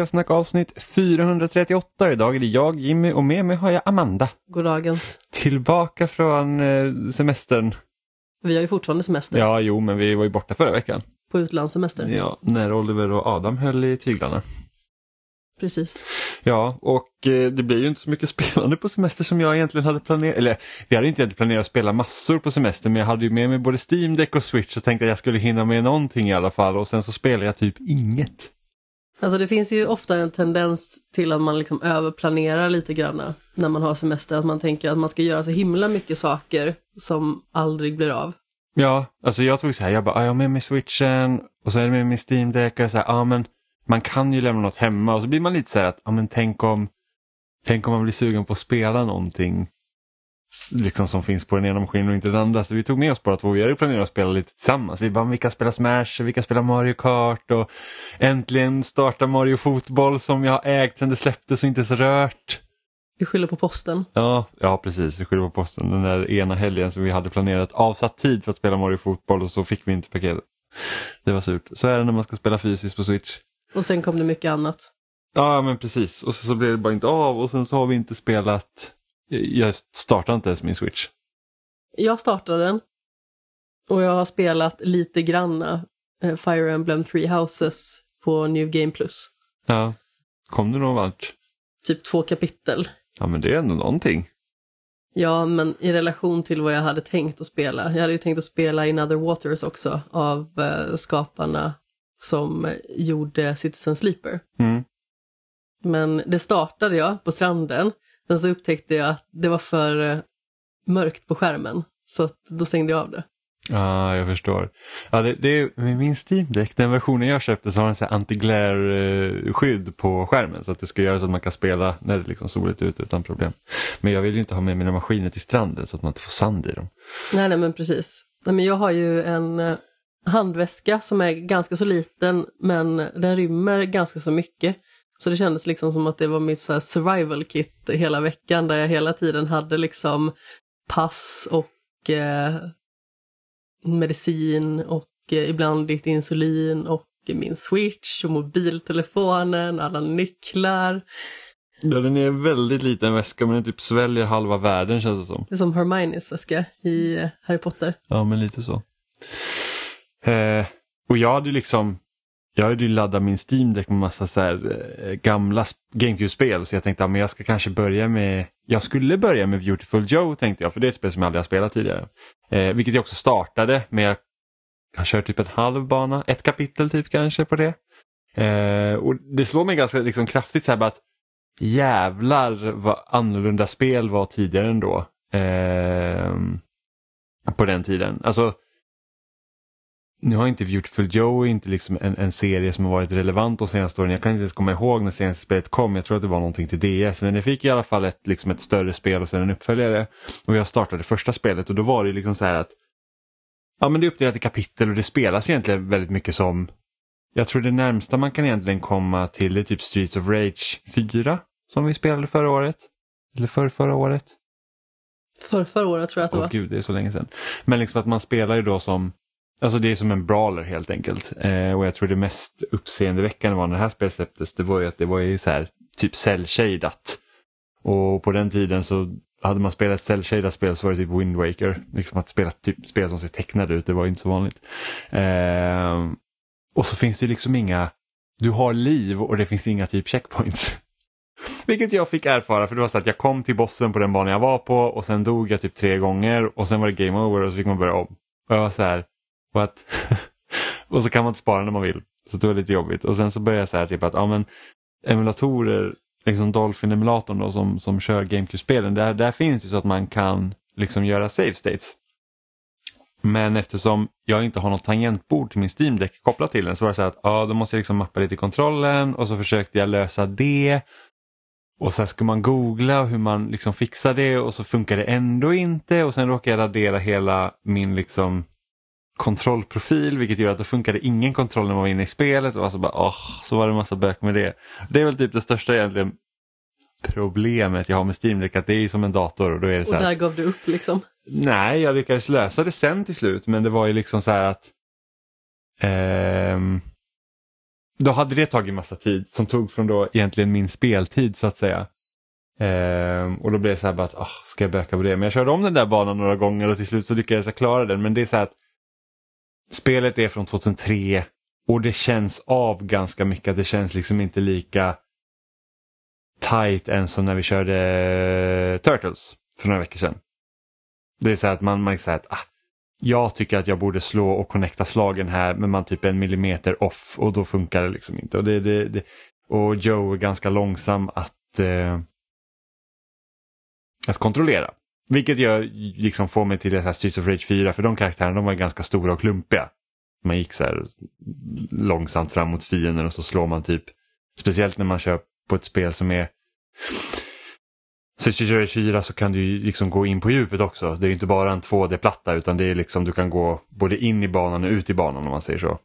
Spelsnack avsnitt 438. Idag är det jag, Jimmy och med mig har jag Amanda. Goddagens. Tillbaka från eh, semestern. Vi har ju fortfarande semester Ja, jo, men vi var ju borta förra veckan. på utlandssemester. Ja, när Oliver och Adam höll i tyglarna. Precis. Ja, och eh, det blir ju inte så mycket spelande på semester som jag egentligen hade planerat. Eller vi hade inte planerat att spela massor på semester men jag hade ju med mig både Steam Deck och Switch och tänkte att jag skulle hinna med någonting i alla fall och sen så spelade jag typ inget. Alltså det finns ju ofta en tendens till att man liksom överplanerar lite grann när man har semester. Att man tänker att man ska göra så himla mycket saker som aldrig blir av. Ja, alltså jag tog så här, jag bara, ah, jag har med mig switchen och så är det med min Steam Deck och så här, ah, men man kan ju lämna något hemma och så blir man lite så här att, ah, men tänk om, tänk om man blir sugen på att spela någonting liksom som finns på den ena maskinen och inte den andra. Så vi tog med oss bara två, vi hade planerat att spela lite tillsammans. Vi bara, vi kan spela Smash, vi kan spela Mario Kart och äntligen starta Mario Fotboll som jag har ägt sedan det släpptes och inte så rört. Vi skyller på posten. Ja, ja precis, vi skyller på posten. Den där ena helgen som vi hade planerat avsatt tid för att spela Mario Fotboll och så fick vi inte paketet. Det var surt. Så är det när man ska spela fysiskt på Switch. Och sen kom det mycket annat. Ja men precis och så, så blev det bara inte av och sen så har vi inte spelat. Jag startar inte ens min Switch. Jag startade den. Och jag har spelat lite granna eh, Fire Emblem Three Houses på New Game Plus. Ja. Kom du någon vart? Typ två kapitel. Ja men det är ändå någonting. Ja, men i relation till vad jag hade tänkt att spela. Jag hade ju tänkt att spela In Other Waters också av eh, skaparna som gjorde Citizen Sleeper. Mm. Men det startade jag på stranden. Sen så upptäckte jag att det var för eh, mörkt på skärmen. Så då stängde jag av det. Ja, jag förstår. Ja, det, det är, min Steam Deck, den versionen jag köpte så har den så anti-glare-skydd på skärmen så att det ska göra så att man kan spela när det är liksom soligt ute utan problem. Men jag vill ju inte ha med mina maskiner till stranden så att man inte får sand i dem. Nej, nej men precis. Nej, men jag har ju en eh, handväska som är ganska så liten men den rymmer ganska så mycket. Så det kändes liksom som att det var mitt så survival kit hela veckan där jag hela tiden hade liksom pass och eh, medicin och eh, ibland lite insulin och min switch och mobiltelefonen, alla nycklar. Ja, den är väldigt liten väska men den typ sväljer halva världen känns det som. Det är som Hermiones väska i eh, Harry Potter. Ja, men lite så. Eh, och jag hade liksom, jag hade ju laddat min Steam Deck med massa så här, eh, gamla GameCube-spel så jag tänkte att ja, jag ska kanske börja med, jag skulle börja med Beautiful Joe tänkte jag för det är ett spel som jag aldrig har spelat tidigare. Eh, vilket jag också startade men jag har kört typ en halv bana, ett kapitel typ kanske på det. Eh, och det slår mig ganska liksom, kraftigt så här bara att jävlar vad annorlunda spel var tidigare ändå. Eh, på den tiden. Alltså, nu har inte Beautiful Joe inte liksom en, en serie som har varit relevant de senaste åren. Jag kan inte ens komma ihåg när senaste spelet kom. Jag tror att det var någonting till DS. Men det fick i alla fall ett, liksom ett större spel och sen en uppföljare. Och jag startade första spelet och då var det liksom så här att Ja men det är uppdelat i kapitel och det spelas egentligen väldigt mycket som Jag tror det närmsta man kan egentligen komma till är typ Streets of Rage 4 som vi spelade förra året. Eller för förra året. För förra året tror jag att det Åh var. gud, det är så länge sedan. Men liksom att man spelar ju då som, alltså det är som en brawler helt enkelt. Eh, och jag tror det mest uppseendeväckande var när det här spelet släpptes, det var ju att det var ju så här typ cell-shadat. Och på den tiden så hade man spelat ett cell spel så var det typ Wind Waker. Liksom att spela typ spel som ser tecknade ut, det var inte så vanligt. Eh, och så finns det liksom inga, du har liv och det finns inga typ checkpoints. Vilket jag fick erfara för det var så att jag kom till bossen på den banan jag var på och sen dog jag typ tre gånger och sen var det game over och så fick man börja om. Och jag var så här, what? och så kan man inte spara när man vill. Så det var lite jobbigt. Och sen så började jag så här typ att, ja men emulatorer, liksom Dolphin-emulatorn då som, som kör GameCube-spelen, där, där finns det så att man kan liksom göra save states. Men eftersom jag inte har något tangentbord till min Steam Deck kopplat till den så var det så här att ja, då måste jag liksom mappa lite i kontrollen och så försökte jag lösa det. Och sen ska man googla hur man liksom fixar det och så funkar det ändå inte och sen råkade jag radera hela min liksom kontrollprofil vilket gör att det funkade ingen kontroll när man var inne i spelet och alltså bara, åh, så var det en massa bök med det. Det är väl typ det största egentligen problemet jag har med Steam Deck att det är som en dator och då är det så Och där gav du upp liksom. Nej, jag lyckades lösa det sen till slut men det var ju liksom så här att ehm, då hade det tagit massa tid som tog från då egentligen min speltid så att säga. Ehm, och då blev det så här bara att, oh, ska jag böka på det? Men jag körde om den där banan några gånger och till slut så lyckades jag klara den. Men det är så här att spelet är från 2003 och det känns av ganska mycket. Det känns liksom inte lika tight än som när vi körde eh, Turtles för några veckor sedan. Det är så här att man, man här att ah, jag tycker att jag borde slå och connecta slagen här men man typ en millimeter off och då funkar det liksom inte. Och, det, det, det, och Joe är ganska långsam att, eh, att kontrollera. Vilket jag liksom får mig till det här Streets of Rage 4 för de karaktärerna de var ganska stora och klumpiga. Man gick så här långsamt fram mot fienden och så slår man typ, speciellt när man kör på ett spel som är så i Streets of Rage 4 så kan du liksom gå in på djupet också. Det är inte bara en 2D-platta utan det är liksom du kan gå både in i banan och ut i banan om man säger så.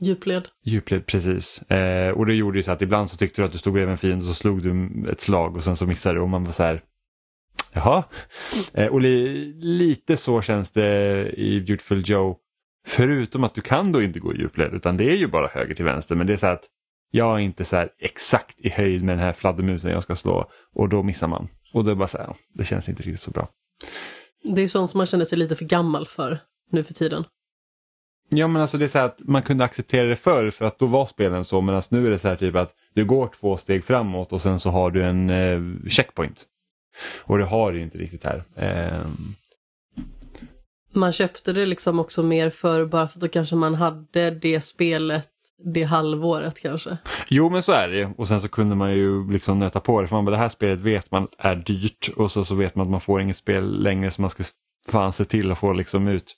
Djupled. Djupled, precis. Eh, och det gjorde ju så att ibland så tyckte du att du stod bredvid en fiende och så slog du ett slag och sen så missade du och man var så här Jaha. Eh, och li lite så känns det i Beautiful Joe. Förutom att du kan då inte gå i djupled utan det är ju bara höger till vänster men det är så att jag är inte så exakt i höjd med den här fladdermusen jag ska slå och då missar man. Och då är bara så här, det känns inte riktigt så bra. Det är sånt som man känner sig lite för gammal för nu för tiden. Ja men alltså det är så här att man kunde acceptera det förr för att då var spelen så men alltså nu är det så här typ att du går två steg framåt och sen så har du en eh, checkpoint. Och det har du inte riktigt här. Eh... Man köpte det liksom också mer för bara för att då kanske man hade det spelet det halvåret kanske. Jo men så är det och sen så kunde man ju liksom nöta på det för man bara, det här spelet vet man är dyrt och så, så vet man att man får inget spel längre så man ska fan se till att få liksom ut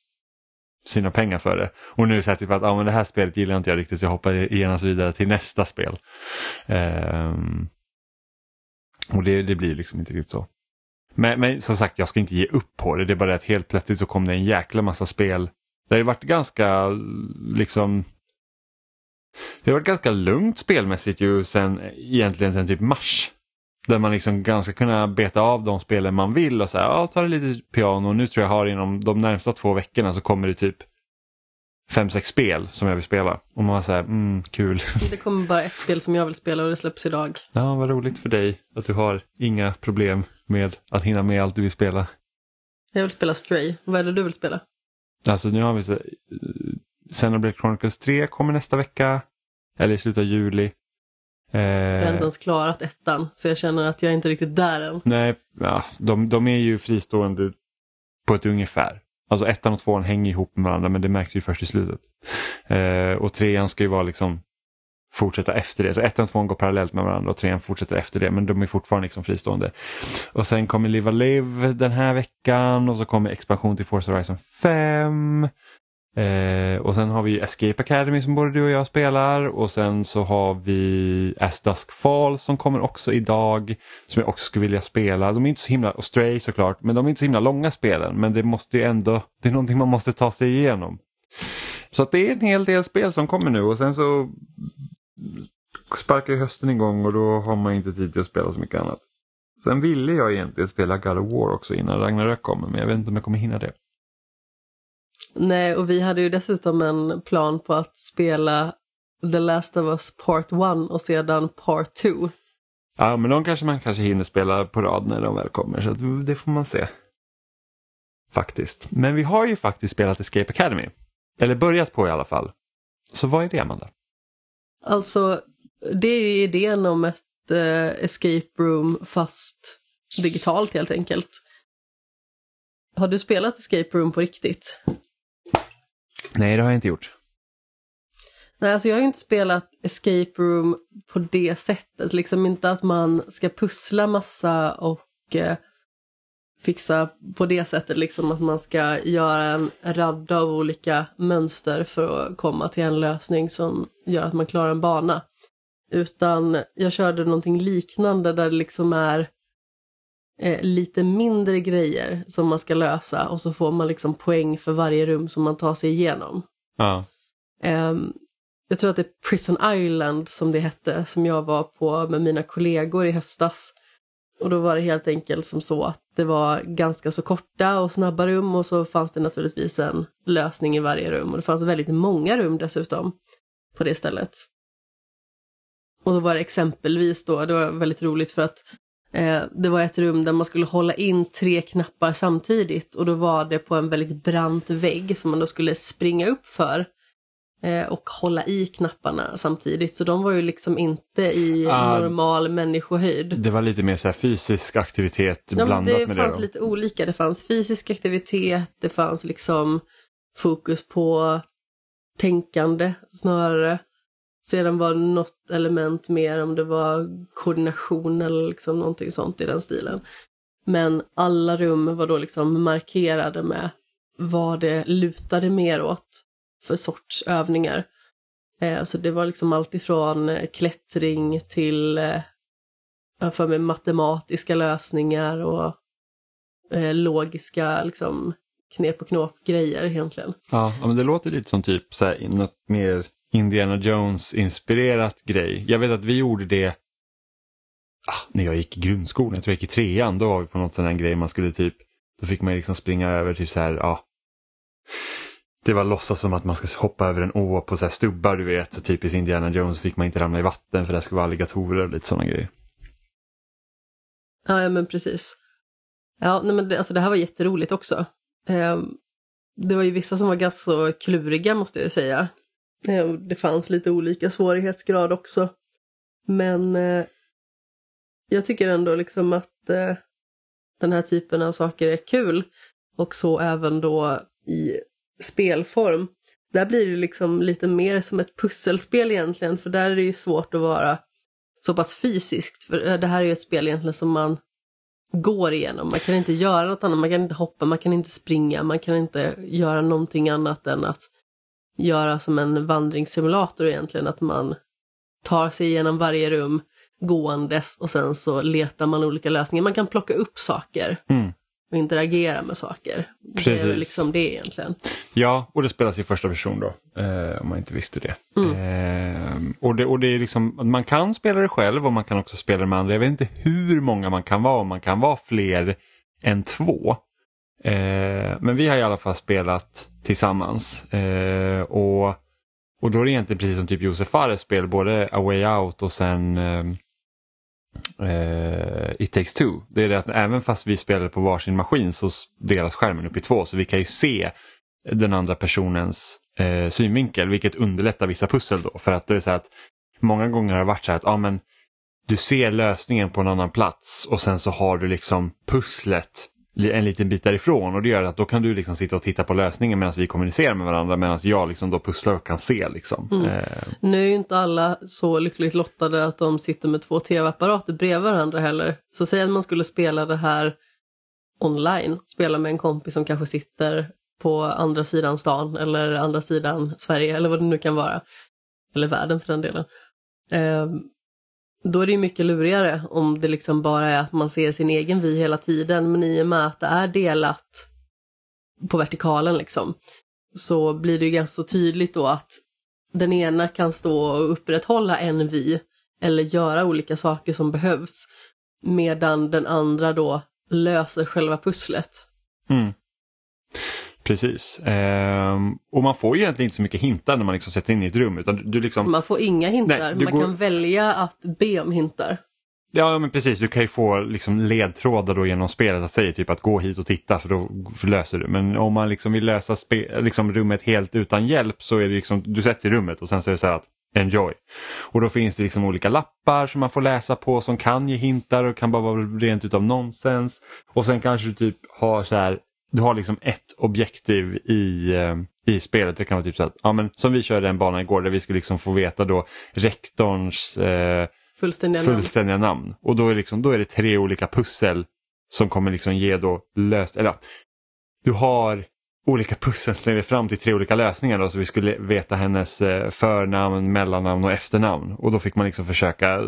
sina pengar för det. Och nu är det så här typ att ah, men det här spelet gillar inte jag riktigt så jag hoppar genast vidare till nästa spel. Um, och det, det blir liksom inte riktigt så. Men, men som sagt jag ska inte ge upp på det, det är bara det att helt plötsligt så kom det en jäkla massa spel. Det har ju varit ganska liksom det har varit ganska lugnt spelmässigt ju sen egentligen sen typ mars. Där man liksom ganska kunna beta av de spelen man vill och säga ja ta det lite piano. Nu tror jag har inom de närmsta två veckorna så kommer det typ fem, sex spel som jag vill spela. Och man säger mm, kul. Det kommer bara ett spel som jag vill spela och det släpps idag. Ja, vad roligt för dig att du har inga problem med att hinna med allt du vill spela. Jag vill spela Stray. Vad är det du vill spela? Alltså nu har vi så, Xenoblade Chronicles 3 kommer nästa vecka. Eller i slutet av juli. Eh, jag har inte ens klarat ettan, så jag känner att jag är inte riktigt där än. Nej, ja, de, de är ju fristående på ett ungefär. Alltså ettan och tvåan hänger ihop med varandra men det märks ju först i slutet. Eh, och trean ska ju vara liksom fortsätta efter det. Så ettan och tvåan går parallellt med varandra och trean fortsätter efter det men de är fortfarande liksom fristående. Och sen kommer Live Live den här veckan och så kommer expansion till Forza Horizon 5. Eh, och sen har vi Escape Academy som både du och jag spelar och sen så har vi As Dusk Falls som kommer också idag som jag också skulle vilja spela. De är inte så himla, och Stray såklart, men de är inte så himla långa spelen men det måste ju ändå, det är någonting man måste ta sig igenom. Så att det är en hel del spel som kommer nu och sen så sparkar hösten igång och då har man inte tid till att spela så mycket annat. Sen ville jag egentligen spela God of War också innan Ragnarök kommer men jag vet inte om jag kommer hinna det. Nej, och vi hade ju dessutom en plan på att spela The Last of Us Part 1 och sedan Part 2. Ja, men de kanske man kanske hinner spela på rad när de väl kommer, så det får man se. Faktiskt. Men vi har ju faktiskt spelat Escape Academy. Eller börjat på i alla fall. Så vad är det, Amanda? Alltså, det är ju idén om ett eh, escape room fast digitalt helt enkelt. Har du spelat escape room på riktigt? Nej, det har jag inte gjort. Nej, alltså jag har ju inte spelat escape room på det sättet. Liksom inte att man ska pussla massa och eh, fixa på det sättet. Liksom att man ska göra en radda av olika mönster för att komma till en lösning som gör att man klarar en bana. Utan jag körde någonting liknande där det liksom är eh, lite mindre grejer som man ska lösa och så får man liksom poäng för varje rum som man tar sig igenom. Ja. Eh, jag tror att det är Prison Island som det hette, som jag var på med mina kollegor i höstas. Och då var det helt enkelt som så att det var ganska så korta och snabba rum och så fanns det naturligtvis en lösning i varje rum. Och det fanns väldigt många rum dessutom på det stället. och då var det exempelvis då, det var väldigt roligt för att eh, det var ett rum där man skulle hålla in tre knappar samtidigt och då var det på en väldigt brant vägg som man då skulle springa upp för eh, och hålla i knapparna samtidigt. Så de var ju liksom inte i Ah. normal människohöjd. Det var lite mer så fysisk aktivitet Ja, blandat det med det. fanns Då. lite olika. Det fanns fysisk aktivitet, det fanns liksom fokus på tänkande snarare. Sedan var det något element mer om det var koordination eller liksom någonting sånt i den stilen. Men alla rum var då liksom markerade med vad det lutade mer åt för sorts övningar. Eh, så det var liksom allt ifrån eh, klättring till eh, för mig matematiska lösningar och eh, logiska liksom knep och knåp grejer egentligen. Ja, ja, men det låter lite som typ så här, något mer Indiana Jones-inspirerat grej. Jag vet att vi gjorde det ah, när jag gick i grundskolan, jag tror jag gick i trean, då var vi på något sån här grej man skulle typ, då fick man liksom springa över typ så här, ja. Det var låtsas som att man ska hoppa över en å på så här stubbar du vet, så typiskt Indiana Jones fick man inte ramla i vatten för det skulle vara alligatorer och lite sådana grejer. Ja, ja men precis. Ja, nej, men det, alltså det här var jätteroligt också. Eh, det var ju vissa som var ganska så kluriga måste jag säga. Eh, det fanns lite olika svårighetsgrad också. Men eh, jag tycker ändå liksom att eh, den här typen av saker är kul. Och så även då i spelform. Där blir det liksom lite mer som ett pusselspel egentligen, för där är det ju svårt att vara så pass fysiskt. För eh, det här är ju ett spel egentligen som man går igenom. Man kan inte göra något annat, man kan inte hoppa, man kan inte springa, man kan inte göra någonting annat än att göra som en vandringssimulator egentligen, att man tar sig igenom varje rum gåendes och sen så letar man olika lösningar. Man kan plocka upp saker Mm. och interagera med saker. Det är Precis. väl liksom det egentligen. Ja, och det spelas i första person då, eh, om man inte visste det. Eh, och det. Och det är liksom, man kan spela det själv och man kan också spela det med andra. Jag vet inte hur många man kan vara, om man kan vara fler än två. Eh, men vi har i alla fall spelat tillsammans. Eh, och, och då är det egentligen precis som typ Josef Fares spel, både A Way Out och sen eh, eh It takes two. Det är det att även fast vi spelar på varsin maskin så delas skärmen upp i två så vi kan ju se den andra personens eh, synvinkel vilket underlättar vissa pussel då. För att det är så att många gånger har det varit så här att ah, men, du ser lösningen på en annan plats och sen så har du liksom pusslet en liten bit därifrån och det gör att då kan du liksom sitta och titta på lösningen medan vi kommunicerar med varandra medan jag liksom då pusslar och kan se. Liksom. Eh, Nu är ju inte alla så lyckligt lottade att de sitter med två tv-apparater bredvid varandra heller. Så säg att man skulle spela det här online, spela med en kompis som kanske sitter på andra sidan stan eller andra sidan Sverige eller vad det nu kan vara. Eller världen för den delen. Ehm, då är det ju mycket lurigare om det liksom bara är att man ser sin egen vy hela tiden, men i och med att det är delat på vertikalen liksom, så blir det ju ganska så tydligt då att den ena kan stå och upprätthålla en vy eller göra olika saker som behövs, medan den andra då löser själva pusslet. Mm. Precis. Ehm, och man får ju egentligen inte så mycket hintar när man liksom sätter in i ett rum. Utan du, liksom, Man får inga hintar, Nej, man går- kan välja att be om hintar. ja men precis, du kan ju få liksom ledtrådar då genom spelet att säga typ att gå hit och titta för då löser du. Men om man liksom vill lösa liksom rummet helt utan hjälp så är det liksom, du sätter i rummet och sen så är det så här att enjoy. Och då finns det liksom olika lappar som man får läsa på som kan ge hintar och kan bara vara rent utav nonsens. Och sen kanske du typ har så här, du har liksom ett objektiv i, eh, i spelet. Det kan vara typ så att, ja men som vi körde en bana igår där vi skulle liksom få veta då rektorns eh, Fullständiga namn. fullständiga namn. Och då är, liksom, då är det tre olika pussel som kommer liksom ge då löst, eller du har olika pussel leder fram till tre olika lösningar då, så vi skulle veta hennes eh, förnamn, mellannamn och efternamn. Och då fick man liksom försöka eh,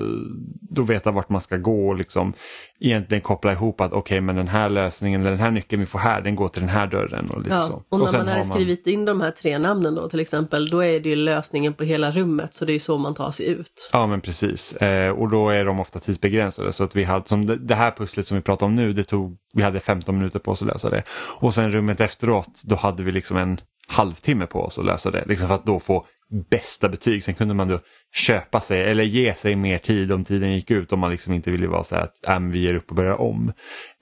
då veta vart man ska gå och liksom egentligen koppla ihop att okej men den här lösningen eller den här nyckeln vi får här den går till den här dörren och lite så. Ja, och när sen man har skrivit in de här tre namnen då till exempel, då är det ju lösningen på hela rummet, så det är så man tar sig ut. Ja men precis eh, och då är de ofta tidsbegränsade så att vi hade som det, det här pusslet som vi pratar om nu det tog vi hade 15 minuter på oss att lösa det. Och sen rummet efteråt då hade vi liksom en halvtimme på oss att lösa det. Liksom för att då få bästa betyg. Sen kunde man då köpa sig eller ge sig mer tid om tiden gick ut om man liksom inte ville vara så här att äh, vi ger upp och börjar om.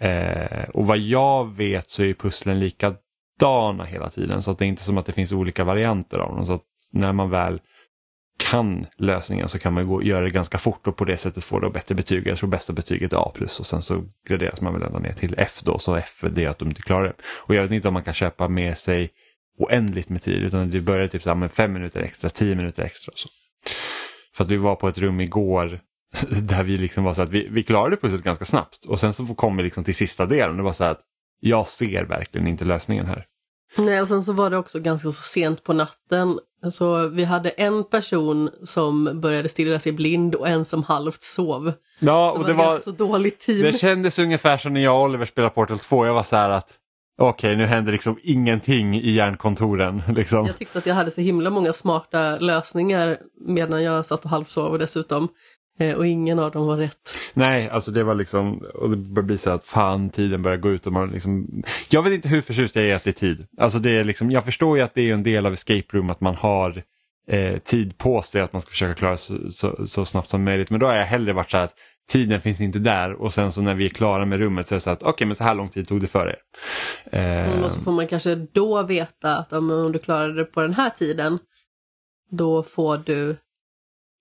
Eh, och vad jag vet så är pusslen likadana hela tiden så att det är inte som att det finns olika varianter av dem. Så att när man väl kan lösningen så kan man gå, göra det ganska fort och på det sättet få då bättre betyg. Jag tror bästa betyget är A och sen så graderas man väl ända ner till F då, så F är det att de inte klarar det. Och jag vet inte om man kan köpa med sig oändligt med tid utan det börjar typ så här med fem minuter extra, tio minuter extra. Så. För att vi var på ett rum igår där vi liksom var så att vi, vi klarade pusslet ganska snabbt och sen så kom vi liksom till sista delen och det var så att jag ser verkligen inte lösningen här. Nej, och sen så var det också ganska så sent på natten. Så vi hade en person som började stirra sig blind och en som halvt sov. Ja, så och det var, så dåligt team. det kändes ungefär som när jag och Oliver spelade Portal 2. Jag var så här att okej, nu händer liksom ingenting i hjärnkontoren. Liksom. Jag tyckte att jag hade så himla många smarta lösningar medan jag satt och halvsov dessutom. Eh, Och ingen av dem var rätt. Nej, alltså det var liksom, och det började bli så att fan tiden börjar gå ut och man liksom, jag vet inte hur förtjust jag är att det är tid. Alltså det är liksom, jag förstår ju att det är en del av escape room att man har eh, tid på sig att man ska försöka klara så, så, så snabbt som möjligt. Men då har jag hellre varit så här att tiden finns inte där och sen så när vi är klara med rummet så är det så att okej okay, men så här lång tid tog det för er. Eh, Och så får man kanske då veta att om, om du klarade det på den här tiden, då får du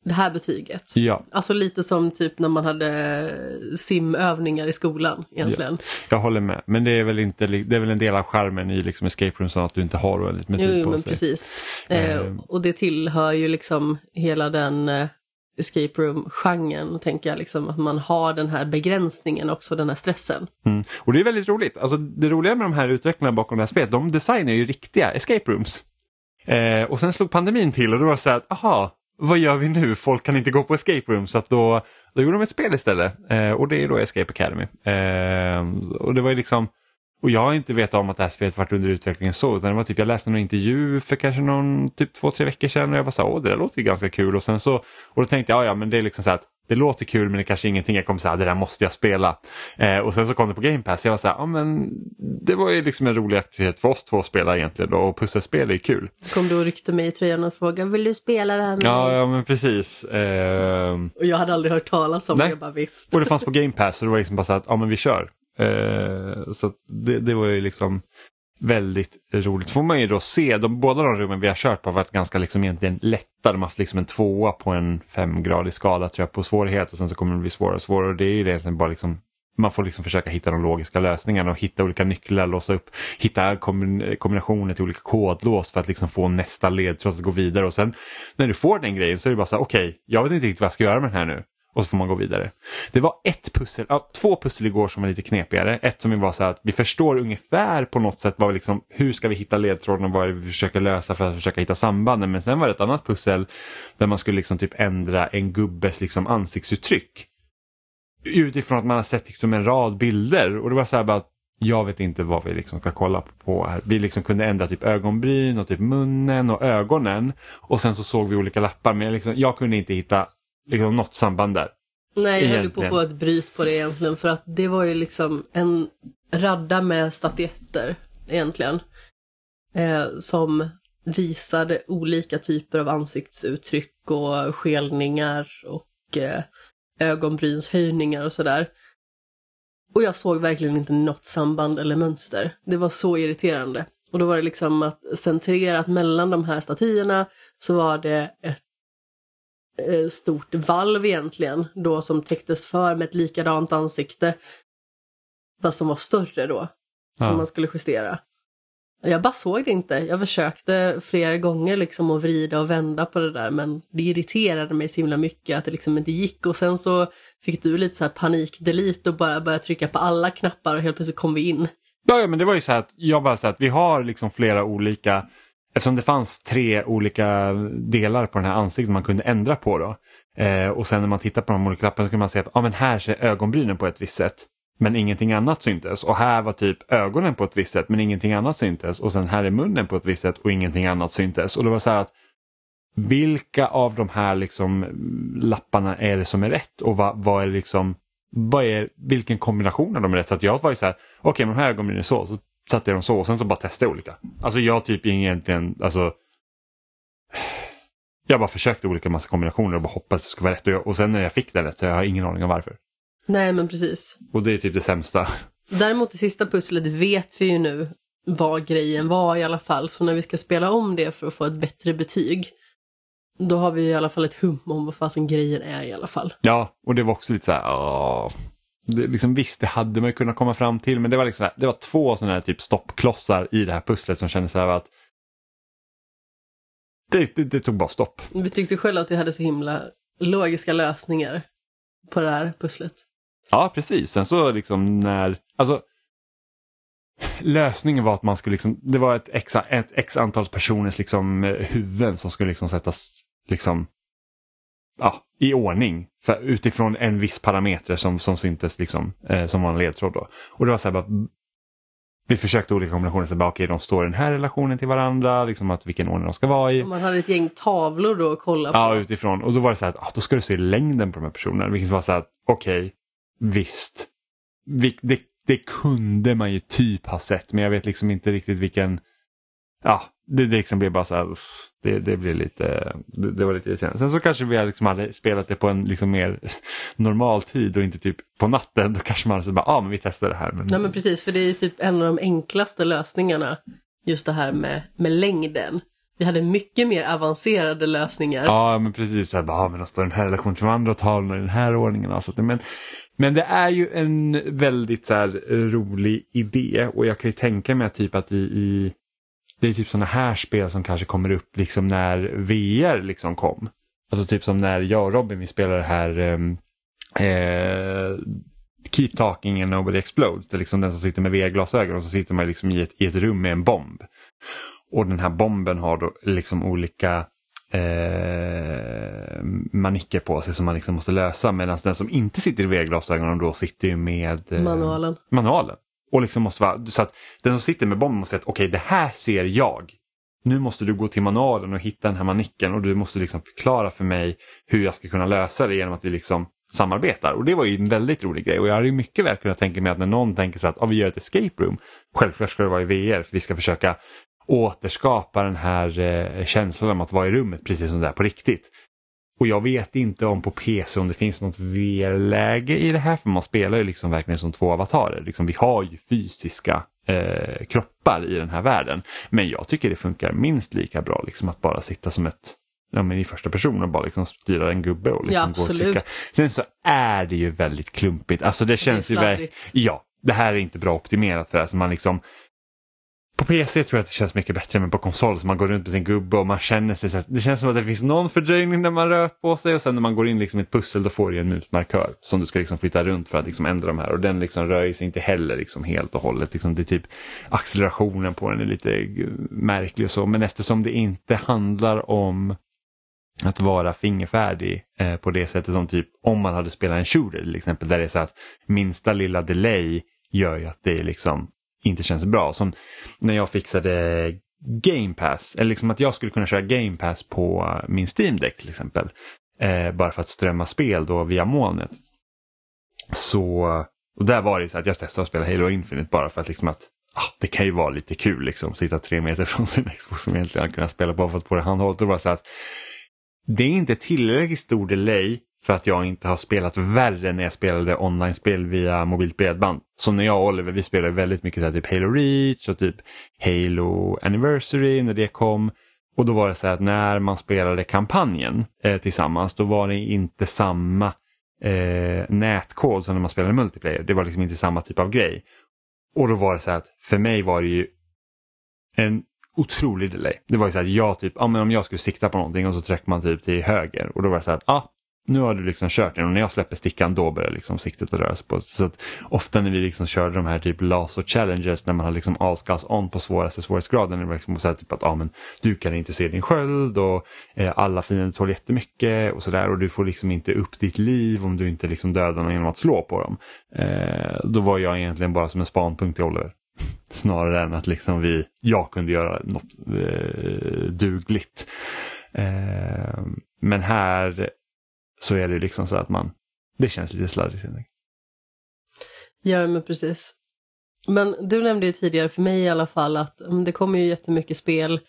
det här betyget. ja, Alltså lite som typ när man hade simövningar i skolan egentligen. jag håller med. Men det är väl, inte, det är väl en del av charmen i liksom escape room så att du inte har väldigt med tid jo, på men sig. precis. Eh, Eh. och det tillhör ju liksom hela den eh, escape room-genren, tänker jag, liksom att man har den här begränsningen också, den här stressen. Mm. Och det är väldigt roligt. Alltså, det roliga med de här utvecklarna bakom det här spelet, de designar ju riktiga escape rooms. Eh, och sen slog pandemin till och då var det så här att, aha, vad gör vi nu? Folk kan inte gå på escape Room Så att då, då gjorde de ett spel istället. Eh, och det är då Escape Academy. Eh, och det var ju liksom, och jag har inte vetat om att det här spelet varit under utvecklingen så, utan det var typ, jag läste någon intervju för kanske någon, typ två, tre veckor sedan och jag var så här, åh det där låter ju ganska kul och sen så, och då tänkte jag, ja, ja men det är liksom så här att det låter kul men det är kanske ingenting jag kommer säga, det där måste jag spela. Eh, och sen så kom det på Game Pass, jag var så här, ja men det var ju liksom en rolig aktivitet för oss två att spela egentligen då, och pusselspel är ju kul. Kom du och ryckte mig i tröjan och frågade, vill du spela det här med Ja, ja men precis. Eh, Och jag hade aldrig hört talas om Nej. det, jag bara visst. och det fanns på Game Pass så det var liksom bara så att, ja men vi kör. Eh, så det, det var ju liksom väldigt roligt. Får man ju då se, de, båda de rummen vi har kört på har varit ganska liksom egentligen lätta. De har haft liksom en tvåa på en femgradig skala tror jag på svårighet och sen så kommer det bli svårare och svårare och det är ju egentligen bara liksom man får liksom försöka hitta de logiska lösningarna och hitta olika nycklar, låsa upp, hitta kombinationer till olika kodlås för att liksom få nästa ledtråd att gå vidare och sen när du får den grejen så är det bara så här, okej, jag vet inte riktigt vad jag ska göra med den här nu. Och så får man gå vidare. Det var ett pussel, ja, två pussel igår som var lite knepigare. Ett som var så här att vi förstår ungefär på något sätt vad vi liksom, hur ska vi hitta ledtråden och vad är det vi försöker lösa för att försöka hitta sambanden. Men sen var det ett annat pussel där man skulle liksom typ ändra en gubbes liksom ansiktsuttryck. Utifrån att man har sett liksom en rad bilder och det var så här bara att jag vet inte vad vi liksom ska kolla på här. Vi liksom kunde ändra typ ögonbryn och typ munnen och ögonen och sen så såg vi olika lappar men jag, liksom, jag kunde inte hitta liksom, något samband där. Nej, jag höll på att få ett bryt på det egentligen för att det var ju liksom en radda med statyetter egentligen. Eh, som visade olika typer av ansiktsuttryck och skelningar och eh, ögonbrynshöjningar och sådär. Och jag såg verkligen inte något samband eller mönster. Det var så irriterande. Och då var det liksom att centrerat mellan de här statyerna så var det ett stort valv egentligen då som täcktes för med ett likadant ansikte. Fast som var större då. Som Ja. man skulle justera. Jag bara såg det inte. Jag försökte flera gånger liksom att vrida och vända på det där men det irriterade mig så himla mycket att det liksom inte gick och sen så fick du lite så här panik-delete och bara började trycka på alla knappar och helt plötsligt kom vi in. Ja, ja, men det var ju så här att jag bara så här att vi har liksom flera olika, eftersom det fanns tre olika delar på den här ansiktet man kunde ändra på då. Eh, och sen när man tittar på de olika lapparna så kan man se att ah, men här ser ögonbrynen på ett visst sätt. Men ingenting annat syntes. Och här var typ ögonen på ett visst sätt men ingenting annat syntes. Och sen här är munnen på ett visst sätt och ingenting annat syntes. Och det var så här att vilka av de här liksom mm, lapparna är det som är rätt och vad, vad är liksom vad är, vilken kombination av dem är rätt? Så att jag var ju så här, okej men de här ögonbrynen är så, så satte jag dem så och sen så bara testade jag olika. Alltså jag typ egentligen, alltså jag bara försökte olika massa kombinationer och bara hoppades det skulle vara rätt. Och, jag, och sen när jag fick det rätt så jag har ingen aning om varför. Nej men precis. Och det är typ det sämsta. Däremot det sista pusslet vet vi ju nu vad grejen var i alla fall. Så när vi ska spela om det för att få ett bättre betyg. Då har vi i alla fall ett hum om vad fasen grejen är i alla fall. Ja, och det var också lite så här, åh. Det, liksom, visst, det hade man ju kunnat komma fram till, men det var liksom här, det var två sådana här typ stoppklossar i det här pusslet som kändes så här att det, det, det tog bara stopp. Vi tyckte själva att vi hade så himla logiska lösningar på det här pusslet. Ja, precis. Sen så liksom när, alltså lösningen var att man skulle liksom, det var ett x, ett x antal personers liksom eh, huvuden som skulle liksom sättas liksom ja, i ordning för, utifrån en viss parameter som, som syntes liksom, eh, som var en ledtråd. Då. Och det var så här bara, vi försökte olika kombinationer, så bara, okej de står i den här relationen till varandra, liksom att vilken ordning de ska vara i. Och man hade ett gäng tavlor då att kolla på. Ja, utifrån. Och då var det så här att ah, då ska du se längden på de här personerna. Vilket var så här att okej, okay, visst. Vi, det, det kunde man ju typ ha sett men jag vet liksom inte riktigt vilken ja, det, det liksom blev bara så här, det, det blev lite, det, det var lite irriterande. Sen så kanske vi liksom hade spelat det på en liksom mer normal tid och inte typ på natten. Då kanske man hade sagt, ja ah, men vi testar det här. Men... Nej men precis, för det är typ en av de enklaste lösningarna. Just det här med, med längden. Vi hade mycket mer avancerade lösningar. Ja men precis, så här, bara, ah, men de står den här relationen till de andra talen i den här ordningen. Alltså, men, men det är ju en väldigt så här, rolig idé och jag kan ju tänka mig typ att i, i det är typ sådana här spel som kanske kommer upp liksom när VR liksom kom. Alltså typ som när jag och Robin vi spelade det här um, eh, Keep Talking and Nobody Explodes. Det är liksom den som sitter med VR-glasögon och så sitter man liksom i ett, i ett rum med en bomb. Och den här bomben har då liksom olika eh, manicker på sig som man liksom måste lösa medan den som inte sitter i VR-glasögonen då sitter ju med eh, manualen. manualen. Och liksom måste vara, så att den som sitter med bomben måste säga att okej okay, det här ser jag. Nu måste du gå till manualen och hitta den här manicken och du måste liksom förklara för mig hur jag ska kunna lösa det genom att vi liksom samarbetar. Och det var ju en väldigt rolig grej och jag hade ju mycket väl kunnat tänka mig att när någon tänker sig att ah, vi gör ett escape room, självklart ska det vara i VR för vi ska försöka återskapa den här eh, känslan om att vara i rummet precis som det är på riktigt. Och jag vet inte om på PC om det finns något VR-läge i det här för man spelar ju liksom verkligen som två avatarer. Liksom, vi har ju fysiska eh, kroppar i den här världen. Men jag tycker det funkar minst lika bra liksom, att bara sitta som ett ja, men i första person och bara liksom styra en gubbe och liksom ja, gå och trycka. Sen så är det ju väldigt klumpigt. Alltså det känns det ju Ja, det här är inte bra optimerat för det. Alltså man liksom, på PC tror jag att det känns mycket bättre men på konsol så man går runt med sin gubbe och man känner sig så att det känns som att det finns någon fördröjning när man rör på sig och sen när man går in liksom i ett pussel då får du en mutmarkör som du ska liksom flytta runt för att liksom ändra de här och den liksom rör sig inte heller liksom helt och hållet. Liksom det är typ accelerationen på den är lite märklig och så men eftersom det inte handlar om att vara fingerfärdig eh, på det sättet som typ om man hade spelat en shooter till exempel där det är så att minsta lilla delay gör ju att det är liksom inte känns bra. Som när jag fixade Game Pass, eller liksom att jag skulle kunna köra Game Pass på min Steam Deck till exempel. Eh, bara för att strömma spel då via molnet. Så, och där var det så att jag testade att spela Halo Infinite bara för att liksom att ah, det kan ju vara lite kul liksom, sitta tre meter från sin Xbox som egentligen kunna spela bara för att få det handhållet. Och bara så att det är inte tillräckligt stor delay för att jag inte har spelat värre när jag spelade online-spel via mobilt bredband. Så när jag och Oliver, vi spelade väldigt mycket så här, typ Halo Reach och typ Halo Anniversary när det kom. Och då var det så här att när man spelade kampanjen eh, tillsammans då var det inte samma eh, nätkod som när man spelade multiplayer. Det var liksom inte samma typ av grej. Och då var det så här att för mig var det ju en otrolig delay. Det var ju så att jag typ, ja, men om jag skulle sikta på någonting och så tryckte man typ till höger och då var det så att, ja, nu har du liksom kört den och när jag släpper stickan då börjar liksom siktet att röra sig på. Så att ofta när vi liksom körde de här typ laser challenges när man har liksom askas on på svåraste svårighetsgraden. Det var liksom så typ att ah, men, du kan inte se din sköld och eh, alla fiender tål jättemycket och sådär och du får liksom inte upp ditt liv om du inte liksom dödar någon genom att slå på dem. Eh, då var jag egentligen bara som en spanpunkt till Oliver. Snarare än att liksom vi, jag kunde göra något eh, dugligt. Eh, men här så är det liksom så att man, det känns lite slarvigt. Ja, men precis. Men du nämnde ju tidigare för mig i alla fall att mm, det kommer ju jättemycket spel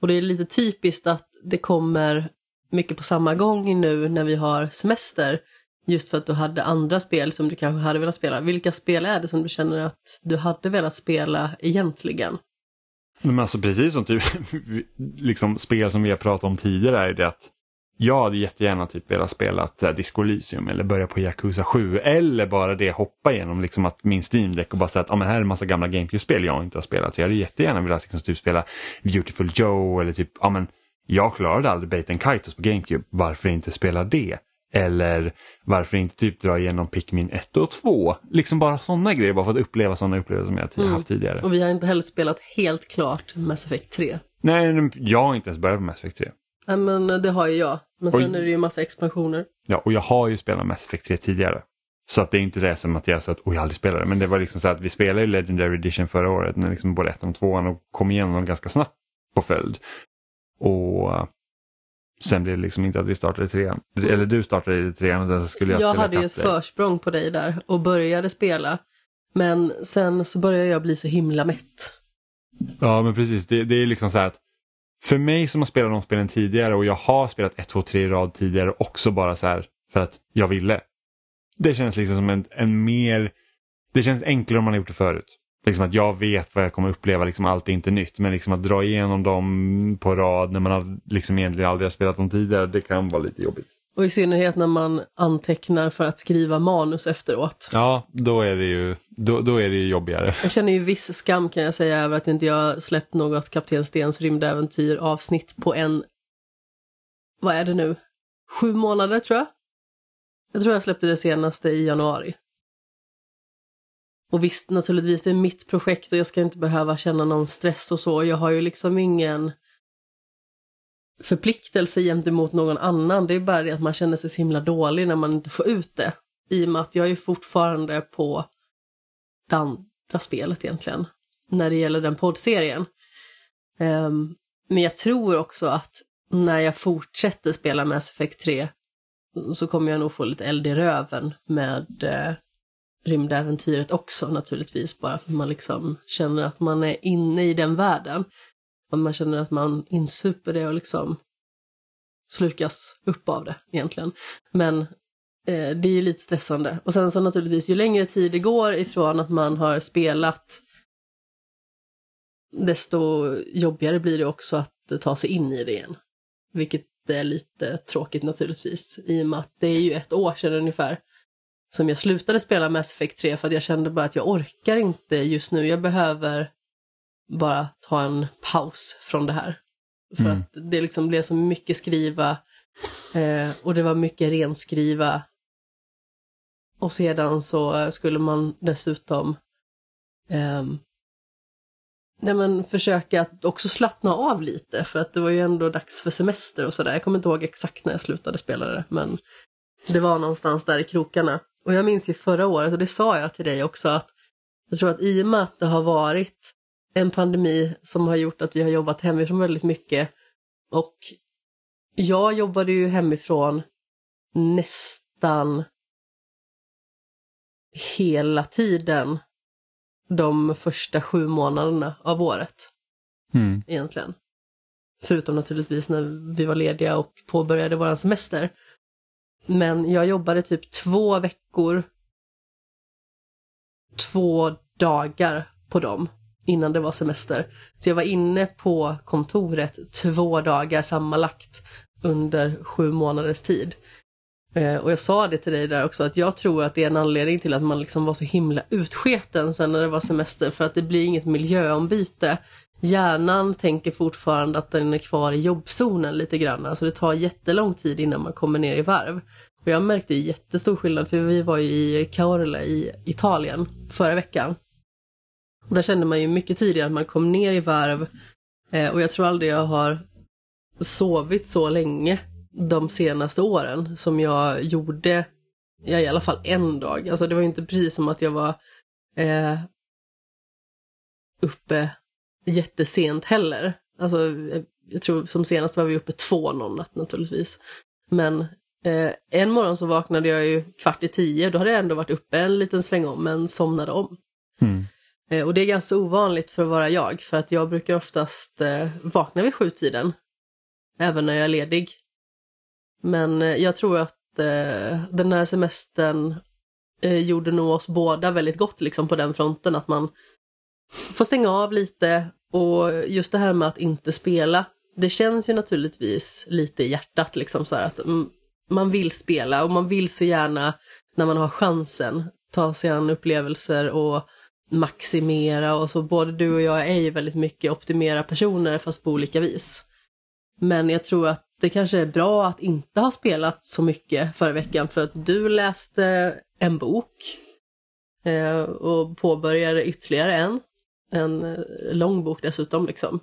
och det är lite typiskt att det kommer mycket på samma gång nu när vi har semester. Just för att du hade andra spel som du kanske hade velat spela. Vilka spel är det som du känner att du hade velat spela egentligen? Men alltså precis som typ liksom spel som vi har pratat om tidigare är det att jag hade jättegärna typ velat spela så här, Disco Elysium eller börja på Yakuza 7 eller bara det hoppa igenom liksom att min Steam Deck och bara säga att ah, men här är en massa gamla GameCube-spel jag inte har spelat. Så jag hade jättegärna velat liksom, typ, spela Beautiful Joe eller typ, ja ah, men jag klarade aldrig Bait and Kaitos på GameCube, varför inte spela det? Eller varför inte typ dra igenom Pikmin 1 och 2? Liksom bara sådana grejer, bara för att uppleva sådana upplevelser som jag mm. haft tidigare. Och vi har inte heller spelat helt klart Mass Effect 3. Nej, jag har inte ens börjat på Mass Effect 3. Nej, men det har ju jag. Men sen är det ju massa expansioner. Ja, och jag har ju spelat Mass Effect 3 tidigare. Så att det är inte det som att jag sa att jag aldrig spelade. Men det var liksom så att vi spelade i Legendary Edition förra året, när liksom både ettan och tvåan och kom igenom ganska snabbt på följd. Och Sen blev det liksom inte att vi startade trean. Eller du startade i trean och sen skulle jag, jag spela hade ju ett försprång på dig där och började spela. Men sen så började jag bli så himla mätt. Ja men precis, det, det är liksom så här att för mig som har spelat de spelen tidigare och jag har spelat 1, 2, 3 i rad tidigare också bara så här för att jag ville. Det känns liksom som en, en mer, det känns enklare om man har gjort det förut. Liksom att jag vet vad jag kommer uppleva, liksom allt är inte nytt. Men liksom att dra igenom dem på rad när man har liksom egentligen aldrig har spelat dem tidigare, det kan vara lite jobbigt. Och i synnerhet när man antecknar för att skriva manus efteråt. Ja, då är det ju, då, då är det ju jobbigare. Jag känner ju viss skam kan jag säga över att inte jag släppt något Kapten Stens rymdäventyr avsnitt på en, vad är det nu, sju månader tror jag. Jag tror jag släppte det senaste i januari. Och visst, naturligtvis, det är mitt projekt och jag ska inte behöva känna någon stress och så. Jag har ju liksom ingen förpliktelse gentemot någon annan. Det är bara det att man känner sig så himla dålig när man inte får ut det. I och med att jag är fortfarande på det andra spelet egentligen. När det gäller den poddserien. Um, men jag tror också att när jag fortsätter spela Mass Effect 3 så kommer jag nog få lite eld i röven med eh, rymdäventyret också naturligtvis, bara för att man liksom känner att man är inne i den världen. Om man känner att man insuper det och liksom slukas upp av det egentligen. Men eh, det är ju lite stressande. Och sen så naturligtvis, ju längre tid det går ifrån att man har spelat, desto jobbigare blir det också att eh, ta sig in i det igen. Vilket är lite tråkigt naturligtvis, i och med att det är ju ett år sedan ungefär som jag slutade spela Mass Effect 3 för att jag kände bara att jag orkar inte just nu. Jag behöver bara ta en paus från det här. För mm. att det liksom blev så mycket skriva eh, och det var mycket renskriva. Och sedan så skulle man dessutom eh, nej men försöka att också slappna av lite för att det var ju ändå dags för semester och sådär. Jag kommer inte ihåg exakt när jag slutade spela det men det var någonstans där i krokarna. Och jag minns ju förra året, och det sa jag till dig också, att jag tror att i och med att det har varit en pandemi som har gjort att vi har jobbat hemifrån väldigt mycket och jag jobbade ju hemifrån nästan hela tiden de första sju månaderna av året. Mm. Egentligen. Förutom naturligtvis när vi var lediga och påbörjade våran semester. Men jag jobbade typ två veckor, två dagar på dem innan det var semester. Så jag var inne på kontoret två dagar sammanlagt under sju månaders tid. Eh, och jag sa det till dig där också, att jag tror att det är en anledning till att man liksom var så himla utsketen sen när det var semester, för att det blir inget miljöombyte. Hjärnan tänker fortfarande att den är kvar i jobbzonen lite grann, alltså det tar jättelång tid innan man kommer ner i varv. Och jag märkte ju jättestor skillnad, för vi var ju i Caorle i Italien förra veckan. Och där kände man ju mycket tidigare att man kom ner i varv eh, och jag tror aldrig jag har sovit så länge de senaste åren som jag gjorde, ja, i alla fall en dag. Alltså det var inte precis som att jag var eh, uppe jättesent heller. Alltså, eh, jag tror som senast var vi uppe två någon natt naturligtvis. Men eh, en morgon så vaknade jag ju kvart i tio, då hade jag ändå varit uppe en liten sväng om, men somnade om. Mm. Eh, och det är ganska ovanligt för att vara jag, för att jag brukar oftast eh, vakna vid sjutiden. Även när jag är ledig. Men eh, jag tror att den här semestern gjorde nog oss båda väldigt gott liksom på den fronten, att man får stänga av lite och just det här med att inte spela, det känns ju naturligtvis lite i hjärtat liksom så här att mm, man vill spela och man vill så gärna när man har chansen ta sig an upplevelser och maximera och så både du och jag är ju väldigt mycket optimera personer fast på olika vis. Men jag tror att det kanske är bra att inte ha spelat så mycket förra veckan för att du läste en bok eh, och påbörjade ytterligare en. En eh, lång bok dessutom liksom.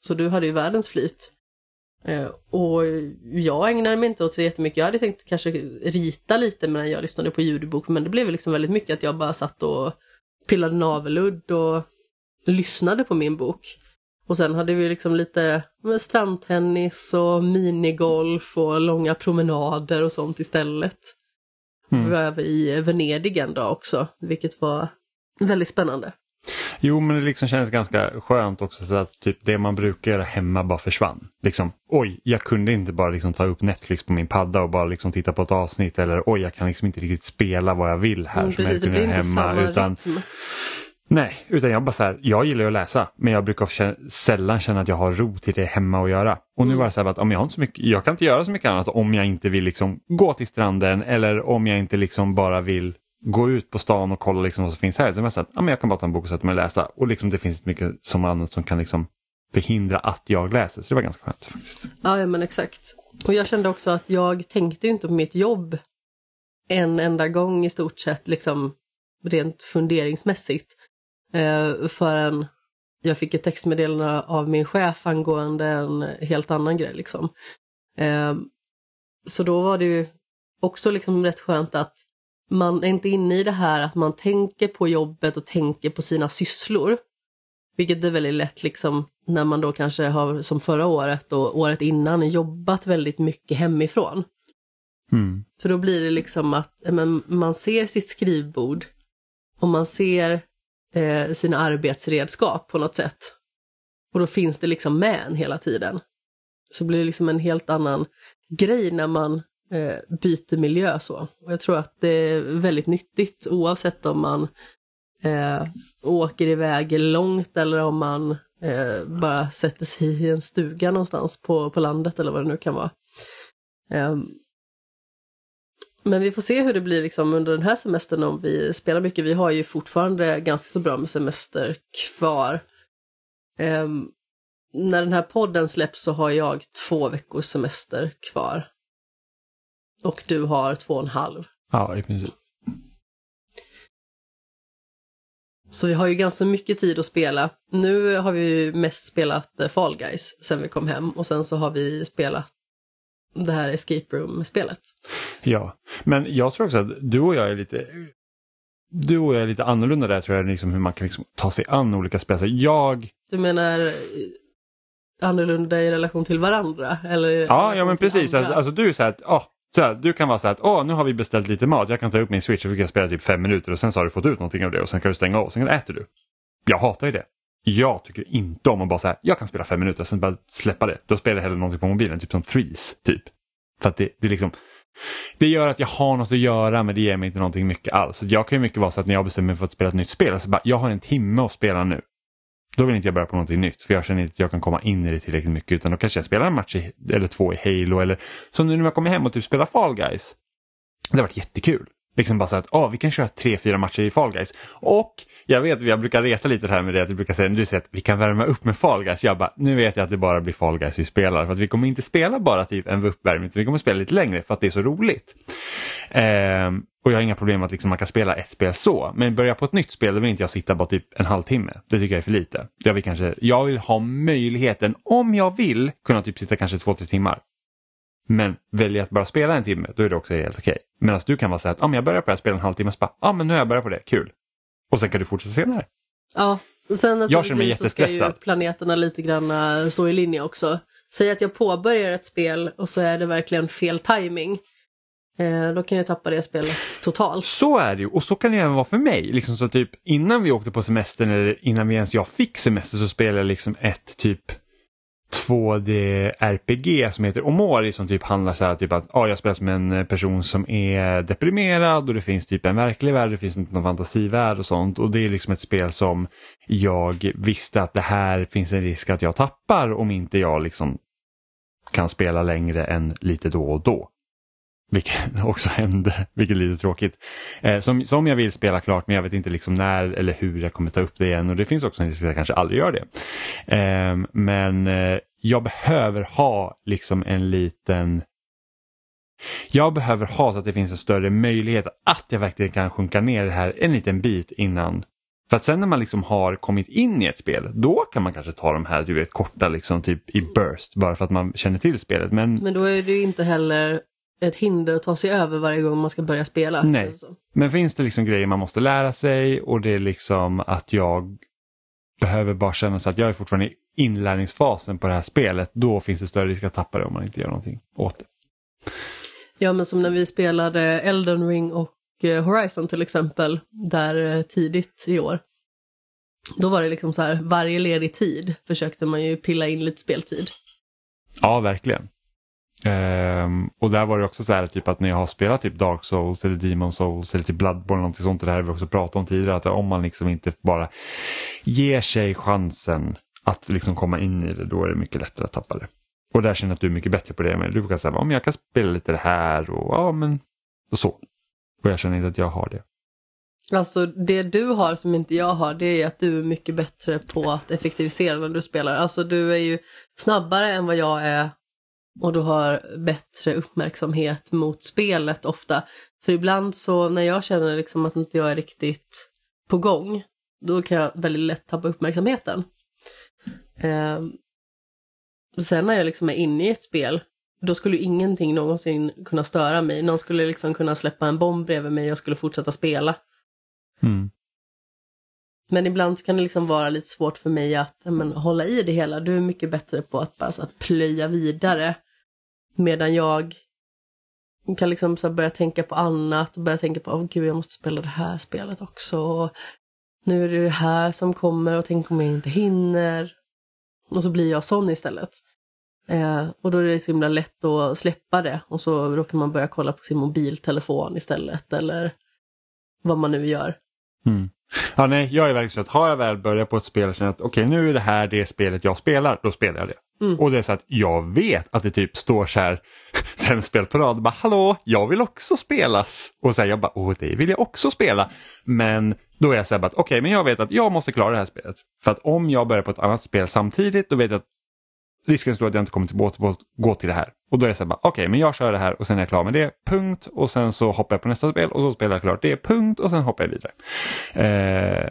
Så du hade ju världens flyt. Eh, och jag ägnade mig inte åt så jättemycket. Jag hade tänkt kanske rita lite medan jag lyssnade på ljudbok men det blev liksom väldigt mycket att jag bara satt och pillade naveludd och lyssnade på min bok. Och sen hade vi liksom lite strandtennis och minigolf och långa promenader och sånt istället. Mm. Vi var över i Venedig en dag också, vilket var väldigt spännande. Jo, men det liksom kändes ganska skönt också så att typ det man brukar göra hemma bara försvann. Liksom, oj, jag kunde inte bara liksom ta upp Netflix på min padda och bara liksom titta på ett avsnitt eller oj, jag kan liksom inte riktigt spela vad jag vill här. Mm, precis, jag det blir inte hemma, samma utan, rytm. Nej, utan jag bara så här, jag gillar att läsa men jag brukar sällan känna att jag har ro till det hemma att göra. Och nu mm. var det så här att om jag har inte så mycket, jag kan inte göra så mycket annat om jag inte vill liksom gå till stranden eller om jag inte liksom bara vill gå ut på stan och kolla liksom vad som finns här. Så jag, att, ja, men jag kan bara ta en bok och sätta mig och läsa och liksom det finns inte mycket som annat som kan liksom förhindra att jag läser. Så det var ganska skönt. faktiskt. Ja, ja men exakt. Och jag kände också att jag tänkte inte på mitt jobb en enda gång i stort sett, liksom rent funderingsmässigt. Eh, förrän jag fick ett textmeddelande av min chef angående en helt annan grej. Liksom. Eh, så då var det ju också liksom rätt skönt att man är inte inne i det här att man tänker på jobbet och tänker på sina sysslor. Vilket är väldigt lätt liksom när man då kanske har som förra året och året innan jobbat väldigt mycket hemifrån. Mm. För då blir det liksom att men, man ser sitt skrivbord och man ser eh, sina arbetsredskap på något sätt. Och då finns det liksom med en hela tiden. Så blir det liksom en helt annan grej när man eh, byter miljö så. Och jag tror att det är väldigt nyttigt oavsett om man eh, åker iväg långt eller om man eh, bara sätter sig i en stuga någonstans på, på landet eller vad det nu kan vara. Ehm, men vi får se hur det blir liksom under den här semestern om vi spelar mycket. Vi har ju fortfarande ganska så bra med semester kvar. Um, när den här podden släpps så har jag två veckors semester kvar. Och du har två och en halv. Ja, i princip. Så vi har ju ganska mycket tid att spela. Nu har vi mest spelat eh, Fall Guys sen vi kom hem och sen så har vi spelat det här escape room-spelet. Ja, men jag tror också att du och jag är lite du och jag är lite annorlunda där tror jag, liksom hur man kan liksom ta sig an olika spel. Så jag... Du menar eh, annorlunda i relation till varandra? Eller ja, ja men precis. Alltså, alltså, du är så här att, oh, så här, du kan vara så här att åh, nu har vi beställt lite mat, jag kan ta upp min switch och vi kan spela typ fem minuter och sen så har du fått ut någonting av det och sen kan du stänga av och sen äter du. Jag hatar ju det. Jag tycker inte om att bara säga jag kan spela fem minuter och sen bara släppa det. Då spelar jag hellre någonting på mobilen, typ som Threes. Typ. För att det, det, liksom, det gör att jag har något att göra men det ger mig inte någonting mycket alls. Så jag kan ju mycket vara så att när jag bestämmer mig för att spela ett nytt spel, alltså bara, jag har en timme att spela nu. Då vill inte jag börja på någonting nytt för jag känner inte att jag kan komma in i det tillräckligt mycket utan då kanske jag spelar en match i, eller två i Halo eller som nu när jag kommer hem och typ spelar Fall Guys. Det har varit jättekul. Liksom bara så att oh, vi kan köra tre, fyra matcher i Fall Guys. Och jag vet, jag brukar reta lite det här med det, att du brukar säga, du säger att vi kan värma upp med Fall Guys. Jag bara, nu vet jag att det bara blir Fall Guys vi spelar. För att vi kommer inte spela bara typ en uppvärmning, vi kommer spela lite längre för att det är så roligt. Ehm, och jag har inga problem med att liksom man kan spela ett spel så. Men börja på ett nytt spel, då vill inte jag sitta bara typ en halvtimme. Det tycker jag är för lite. Jag vill, kanske, jag vill ha möjligheten, om jag vill, kunna typ sitta kanske två, tre timmar. Men väljer att bara spela en timme, då är det också helt okej. Okay. Medan du kan vara så här att ah, men jag börjar på det här spelet en halvtimme, så bara, ah, men nu har jag börjat på det, kul. Och sen kan du fortsätta senare. Ja, sen jag känner mig jättestressad. så ska ju planeterna lite grann eh, stå i linje också. Säg att jag påbörjar ett spel och så är det verkligen fel timing. Eh, då kan jag tappa det spelet totalt. Så är det ju och så kan det även vara för mig. Liksom så typ innan vi åkte på semestern eller innan vi ens jag fick semester så spelade jag liksom ett typ 2D-RPG som heter Omori som typ handlar så här typ att ah, jag spelar som en eh, person som är deprimerad och det finns typ en verklig värld, det finns inte någon fantasivärld och sånt och det är liksom ett spel som jag visste att det här finns en risk att jag tappar om inte jag liksom kan spela längre än lite då och då. Vilket också hände, vilket är lite tråkigt. Eh, som, som jag vill spela klart men jag vet inte liksom när eller hur jag kommer ta upp det igen och det finns också en risk att jag kanske aldrig gör det. Eh, men eh, jag behöver ha liksom en liten jag behöver ha så att det finns en större möjlighet att jag verkligen kan sjunka ner det här en liten bit innan. För att sen när man liksom har kommit in i ett spel, då kan man kanske ta de här du vet, korta liksom typ i burst bara för att man känner till spelet. Men, Men då är det ju inte heller ett hinder att ta sig över varje gång man ska börja spela. Nej. Alltså. Men finns det liksom grejer man måste lära sig och det är liksom att jag behöver bara känna så att jag är fortfarande inlärningsfasen på det här spelet. Då finns det större risk att tappa det om man inte gör någonting åt det. Ja, men som när vi spelade Elden Ring och eh, Horizon till exempel, där eh, tidigt i år. Då var det liksom så här, varje ledig tid försökte man ju pilla in lite speltid. Ja, verkligen. Ehm, och där var det också så här typ att när jag har spelat typ Dark Souls eller Demon Souls eller typ Bloodborne eller någonting sånt, det här har vi också pratat om tidigare, att om man liksom inte bara ger sig chansen att liksom komma in i det, då är det mycket lättare att tappa det. Och där känner jag att du är mycket bättre på det, men du kan säga om jag kan spela lite det här och ja men och så. Och jag känner inte att jag har det. Alltså det du har som inte jag har, det är att du är mycket bättre på att effektivisera när du spelar. Alltså du är ju snabbare än vad jag är och du har bättre uppmärksamhet mot spelet ofta. För ibland så när jag känner liksom att inte jag är riktigt på gång, då kan jag väldigt lätt tappa uppmärksamheten. Eh, sen när jag liksom är inne i ett spel, då skulle ingenting någonsin kunna störa mig. Någon skulle liksom kunna släppa en bomb bredvid mig och jag skulle fortsätta spela. Mm. Men ibland kan det liksom vara lite svårt för mig att men, hålla i det hela. Du är mycket bättre på att bara att plöja vidare. Medan jag kan liksom så börja tänka på annat och börja tänka på, åh oh, gud jag måste spela det här spelet också. Och nu är det det här som kommer och tänk om jag inte hinner. Och så blir jag sån istället. Eh, och då är det så himla lätt att släppa det och så råkar man börja kolla på sin mobiltelefon istället eller vad man nu gör. Mm. Ja, nej, jag är verkligen så att har jag väl börjat på ett spel och känner att okej okay, nu är det här det spelet jag spelar, då spelar jag det. Mm. Och det är så att jag vet att det typ står så här fem spel på rad, bara hallå, jag vill också spelas. Och så här, jag bara, åh det vill jag också spela. Men då är jag så här, okej okay, men jag vet att jag måste klara det här spelet. För att om jag börjar på ett annat spel samtidigt, då vet jag att risken är stor att jag inte kommer till båt, båt gå till det här. Och då är det så här, okej okay, men jag kör det här och sen är jag klar med det, punkt. Och sen så hoppar jag på nästa spel och så spelar jag klart det, punkt. Och sen hoppar jag vidare. Eh,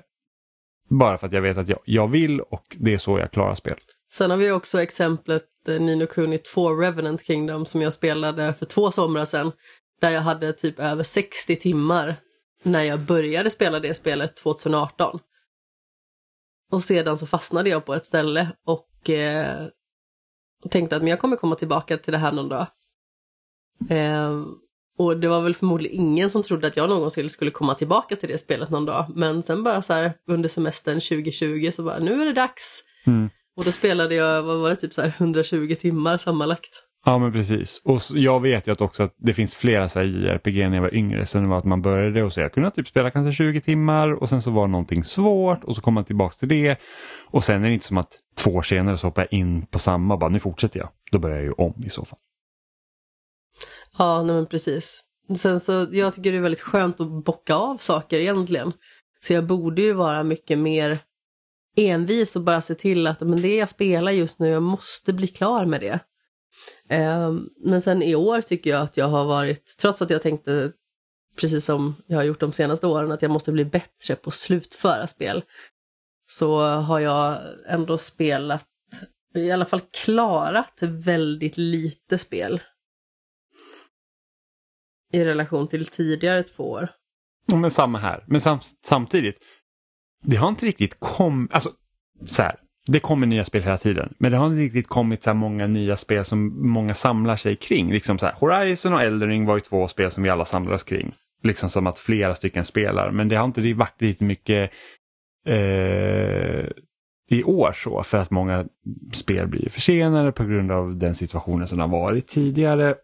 bara för att jag vet att jag, jag vill och det är så jag klarar spel. Sen har vi också exemplet eh, Nino Kuni 2 Revenant Kingdom som jag spelade för två somrar sedan. Där jag hade typ över 60 timmar när jag började spela det spelet 2018. Och sedan så fastnade jag på ett ställe och eh, tänkte att men jag kommer komma tillbaka till det här någon dag. Eh, och det var väl förmodligen ingen som trodde att jag någonsin skulle komma tillbaka till det spelet någon dag. Men sen bara så här under semestern 2020 så bara nu är det dags. Mm. Och då spelade jag, vad var det, typ så här 120 timmar sammanlagt. Ja men precis. Och jag vet ju att också att det finns flera så här JRPG när jag var yngre. Så det var att man började och så jag kunde typ spela kanske 20 timmar och sen så var det någonting svårt och så kom man tillbaks till det. Och sen är det inte som att två år senare så hoppar jag in på samma och bara nu fortsätter jag. Då börjar jag ju om i så fall. Ja, nej men precis. Sen så, jag tycker det är väldigt skönt att bocka av saker egentligen. Så jag borde ju vara mycket mer envis och bara se till att men det jag spelar just nu, jag måste bli klar med det. Ehm, men sen i år tycker jag att jag har varit, trots att jag tänkte, precis som jag har gjort de senaste åren, att jag måste bli bättre på att slutföra spel, så har jag ändå spelat, i alla fall klarat väldigt lite spel. I relation till tidigare två år. Ja, men samma här, men sam samtidigt, det har inte riktigt kommit, alltså så här, det kommer nya spel hela tiden. Men det har inte riktigt kommit så här många nya spel som många samlar sig kring. Liksom så här, Horizon och Eldering var ju två spel som vi alla samlades kring. Liksom som att flera stycken spelar. Men det har inte varit lite mycket eh, i år så för att många spel blir försenade på grund av den situationen som har varit tidigare.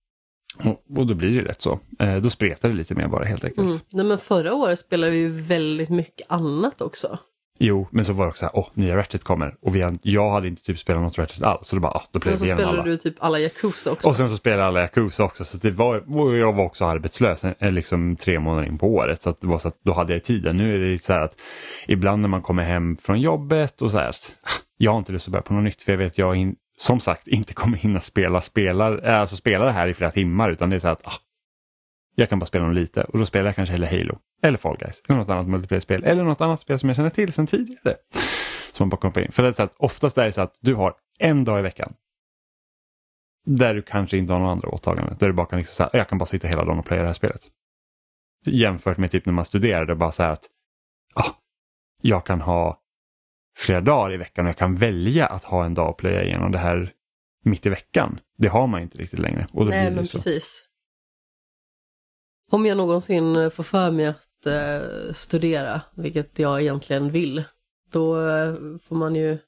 och, och, då blir det rätt så. Eh, då spretar det lite mer bara helt enkelt. Mm. Nej, men förra året spelade vi ju väldigt mycket annat också. Jo, men så var det också så här, åh, nya Ratchet kommer. Och vi jag hade inte typ spelat något Ratchet alls. Så då bara, ah, då igenom alla. Och så spelade du typ alla Yakuza också. Och sen så spelade alla Yakuza också. Så det var, jag var också arbetslös liksom tre månader in på året. Så det var så att då hade jag tiden. Nu är det lite så här att ibland när man kommer hem från jobbet och så här, jag har inte lust att börja på något nytt för jag vet att jag in, som sagt inte kommer hinna spela, spelar, alltså spela det här i flera timmar utan det är så här att ah, jag kan bara spela dem lite och då spelar jag kanske hellre Halo eller Fall Guys eller något annat multiplayer-spel eller något annat spel som jag känner till sedan tidigare. Som man bara kommer in. För det är så att oftast är det så att du har en dag i veckan där du kanske inte har några andra åtaganden. Där du bara kan liksom säga, jag kan bara sitta hela dagen och playa det här spelet. Jämfört med typ när man studerar, det är bara så här att ah, jag kan ha flera dagar i veckan och jag kan välja att ha en dag och playa igenom det här mitt i veckan. Det har man inte riktigt längre. Och då Nej, blir men så. precis. Om jag någonsin får för mig att eh, studera, vilket jag egentligen vill, då eh, får man ju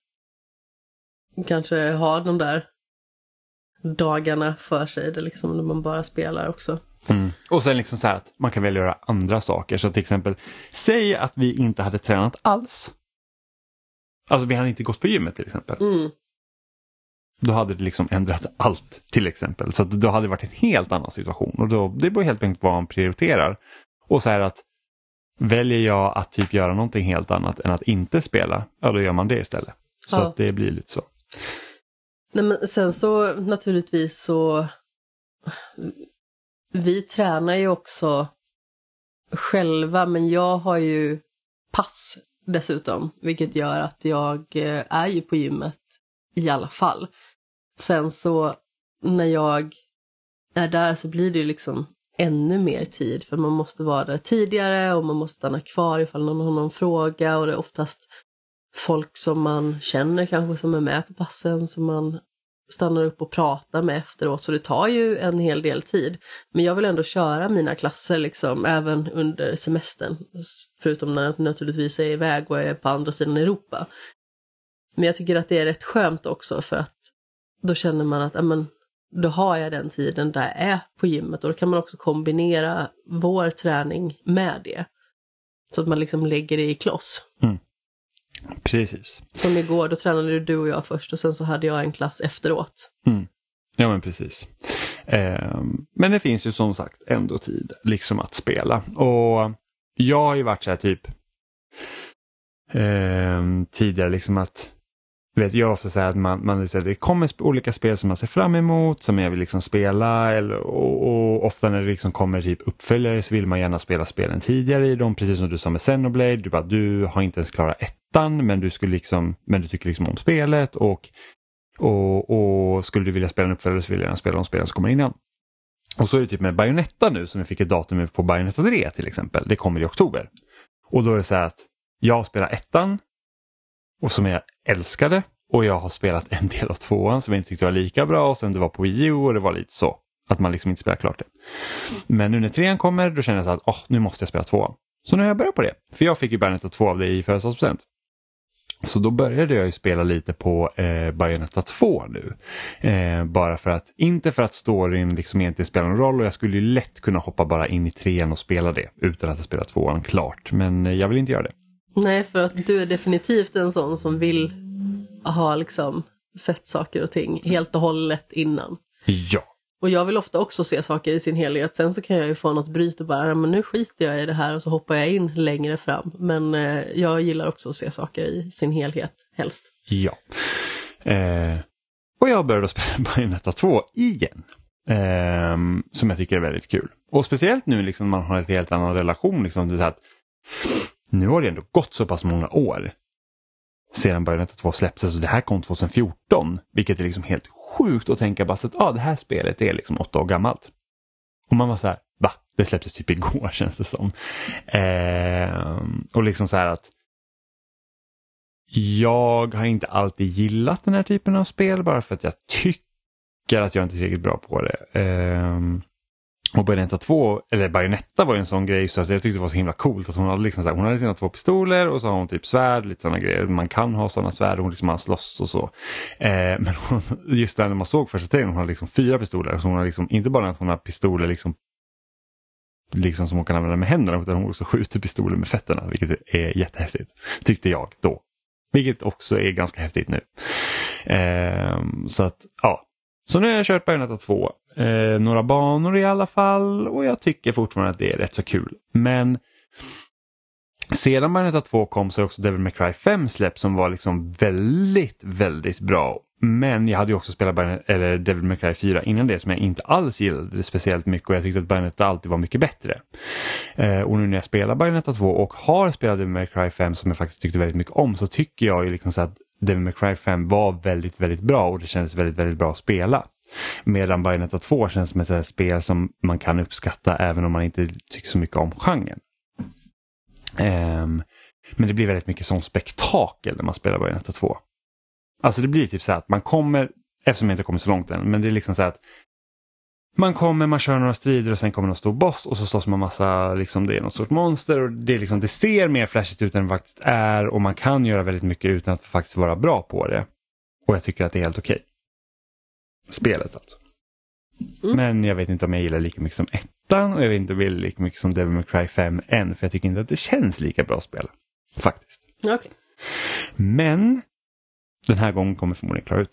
kanske ha de där dagarna för sig, det liksom när man bara spelar också. Mm. Och sen liksom så här att man kan väl göra andra saker. Så till exempel, säg att vi inte hade tränat alls. Alltså vi hade inte gått på gymmet till exempel. Mm. Då hade det liksom ändrat allt till exempel. Så då hade det varit en helt annan situation. Och då, det beror helt enkelt på vad man prioriterar. Och så här att väljer jag att typ göra någonting helt annat än att inte spela, ja då gör man det istället. Så ja. att det blir lite så. Nej, men sen så naturligtvis så vi tränar ju också själva men jag har ju pass dessutom, vilket gör att jag eh, är ju på gymmet i alla fall. Sen så när jag är där så blir det ju liksom ännu mer tid för man måste vara där tidigare och man måste stanna kvar ifall någon har någon fråga och det är oftast folk som man känner kanske som är med på passen som man stannar upp och pratar med efteråt så det tar ju en hel del tid. Men jag vill ändå köra mina klasser liksom även under semestern. Förutom när jag naturligtvis är iväg och är på andra sidan Europa. Men jag tycker att det är rätt skönt också för att då känner man att amen, då har jag den tiden där jag är på gymmet och då kan man också kombinera vår träning med det. Så att man liksom lägger det i kloss. Mm. Precis. Som igår, då tränade du och jag först och sen så hade jag en klass efteråt. Mm. Ja men precis. Eh, men det finns ju som sagt ändå tid liksom att spela. Och jag har ju varit så här typ eh, tidigare liksom att vet, jag ofta säger att man, man liksom, det kommer olika spel som man ser fram emot som jag vill liksom spela eller, och, och ofta när det liksom kommer typ uppföljare så vill man gärna spela spelen tidigare i dem precis som du sa med Xenoblade. Du, bara, du har inte ens klarat ettan men du, skulle liksom, men du tycker liksom om spelet och, och, och skulle du vilja spela en uppföljare så vill jag gärna spela de spelen som kommer innan. Och så är det typ med Bayonetta nu som vi fick ett datum på Bayonetta 3 till exempel. Det kommer i oktober. Och då är det så här att jag spelar ettan och som jag älskade och jag har spelat en del av tvåan som jag inte tyckte var lika bra och sen det var på Wii U och det var lite så. Att man liksom inte spelar klart det. Men nu när trean kommer då känner jag så att oh, nu måste jag spela tvåan. Så nu har jag börjat på det. För jag fick ju Bayonetta 2 av dig i födelsedagspresent. Så då började jag ju spela lite på eh, Bayonetta 2 nu. Eh, bara för att, inte för att storyn liksom egentligen spelar någon roll och jag skulle ju lätt kunna hoppa bara in i trean och spela det utan att ha spelat tvåan klart. Men eh, jag vill inte göra det. Nej, för att du är definitivt en sån som vill ha liksom sett saker och ting helt och hållet innan. Ja. Och jag vill ofta också se saker i sin helhet. Sen så kan jag ju få något bryt och bara, men nu skiter jag i det här och så hoppar jag in längre fram. Men eh, jag gillar också att se saker i sin helhet, helst. Ja. Eh, och jag började spela Bayonetta 2 igen. Eh, som jag tycker är väldigt kul. Och speciellt nu liksom man har en helt annan relation. Liksom, det att, nu har det ändå gått så pass många år sedan Bayonetta 2 släpptes. och det här kom 2014, vilket är liksom helt sjukt att tänka bara så att ah, det här spelet är liksom åtta år gammalt. Och man var så här, va? Det släpptes typ igår känns det som. Eh, och liksom så här att jag har inte alltid gillat den här typen av spel bara för att jag tycker att jag inte är tillräckligt bra på det. Eh, och Bayonetta 2, eller Bayonetta var ju en sån grej så att jag tyckte det var så himla coolt att hon hade, liksom så här, hon hade sina två pistoler och så har hon typ svärd, lite sådana grejer. Man kan ha sådana svärd och hon liksom har slåss och så. Eh, men hon, just där när man såg första trailern, hon har liksom fyra pistoler. Så hon har liksom, inte bara att hon har pistoler liksom, liksom som hon kan använda med händerna utan hon också skjuter pistoler med fötterna vilket är jättehäftigt. Tyckte jag då. Vilket också är ganska häftigt nu. Eh, så att ja, så nu har jag kört Bayonetta 2 eh, några banor i alla fall och jag tycker fortfarande att det är rätt så kul. Men sedan Bayonetta 2 kom så har också Devil May Cry 5 släppt som var liksom väldigt, väldigt bra. Men jag hade ju också spelat Bayonetta, eller Devil May Cry 4 innan det som jag inte alls gillade speciellt mycket och jag tyckte att Bayonetta alltid var mycket bättre. Eh, och nu när jag spelar Bayonetta 2 och har spelat Devil May Cry 5 som jag faktiskt tyckte väldigt mycket om så tycker jag ju liksom så att Devil May Cry 5 var väldigt, väldigt bra och det kändes väldigt, väldigt bra att spela. Medan Bayonetta 2 känns som ett spel som man kan uppskatta även om man inte tycker så mycket om genren. Um, men det blir väldigt mycket sån spektakel när man spelar Bayonetta 2. Alltså det blir typ så här att man kommer, eftersom jag inte kommer så långt än, men det är liksom så här att man kommer, man kör några strider och sen kommer någon stor boss och så slåss man massa, liksom det är något stort monster och det, är liksom, det ser mer flashigt ut än det faktiskt är och man kan göra väldigt mycket utan att faktiskt vara bra på det. Och jag tycker att det är helt okej. Spelet alltså. Mm. Men jag vet inte om jag gillar lika mycket som ettan och jag vet inte om jag gillar lika mycket som Devil May Cry 5 än för jag tycker inte att det känns lika bra spel. Faktiskt. Okay. Men den här gången kommer jag förmodligen klara ut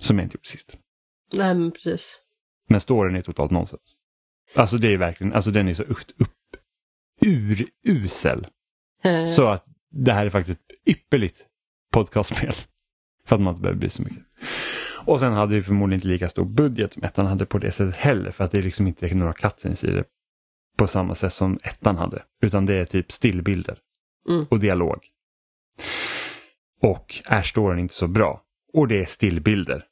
Som jag inte gjorde sist. Nej men precis. Men storyn är totalt nonsens. Alltså det är verkligen, alltså den är så upp, upp urusel. så att det här är faktiskt ett ypperligt podcastspel. För att man inte behöver bry så mycket. Och sen hade vi förmodligen inte lika stor budget som ettan hade på det sättet heller för att det är liksom inte några cutscenes i det på samma sätt som ettan hade. Utan det är typ stillbilder mm. och dialog. Och är storyn inte så bra och det är stillbilder.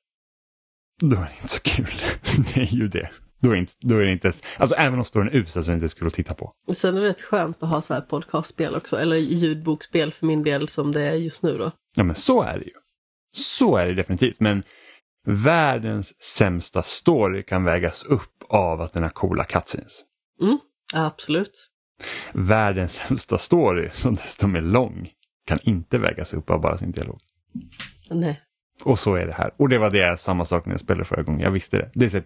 Då är det inte så kul. det är ju det. Då är, inte, då är det inte ens, alltså även om storyn är usel så är det inte så kul att titta på. Sen är det rätt skönt att ha så här podcastspel också, eller ljudbokspel för min del som det är just nu då. Ja men så är det ju. Så är det definitivt, men världens sämsta story kan vägas upp av att den har coola cutscenes. Mm, absolut. Världens sämsta story, som dessutom är lång, kan inte vägas upp av bara sin dialog. Nej. Och så är det här. Och det var det samma sak när jag spelade förra gången, jag visste det. det är så,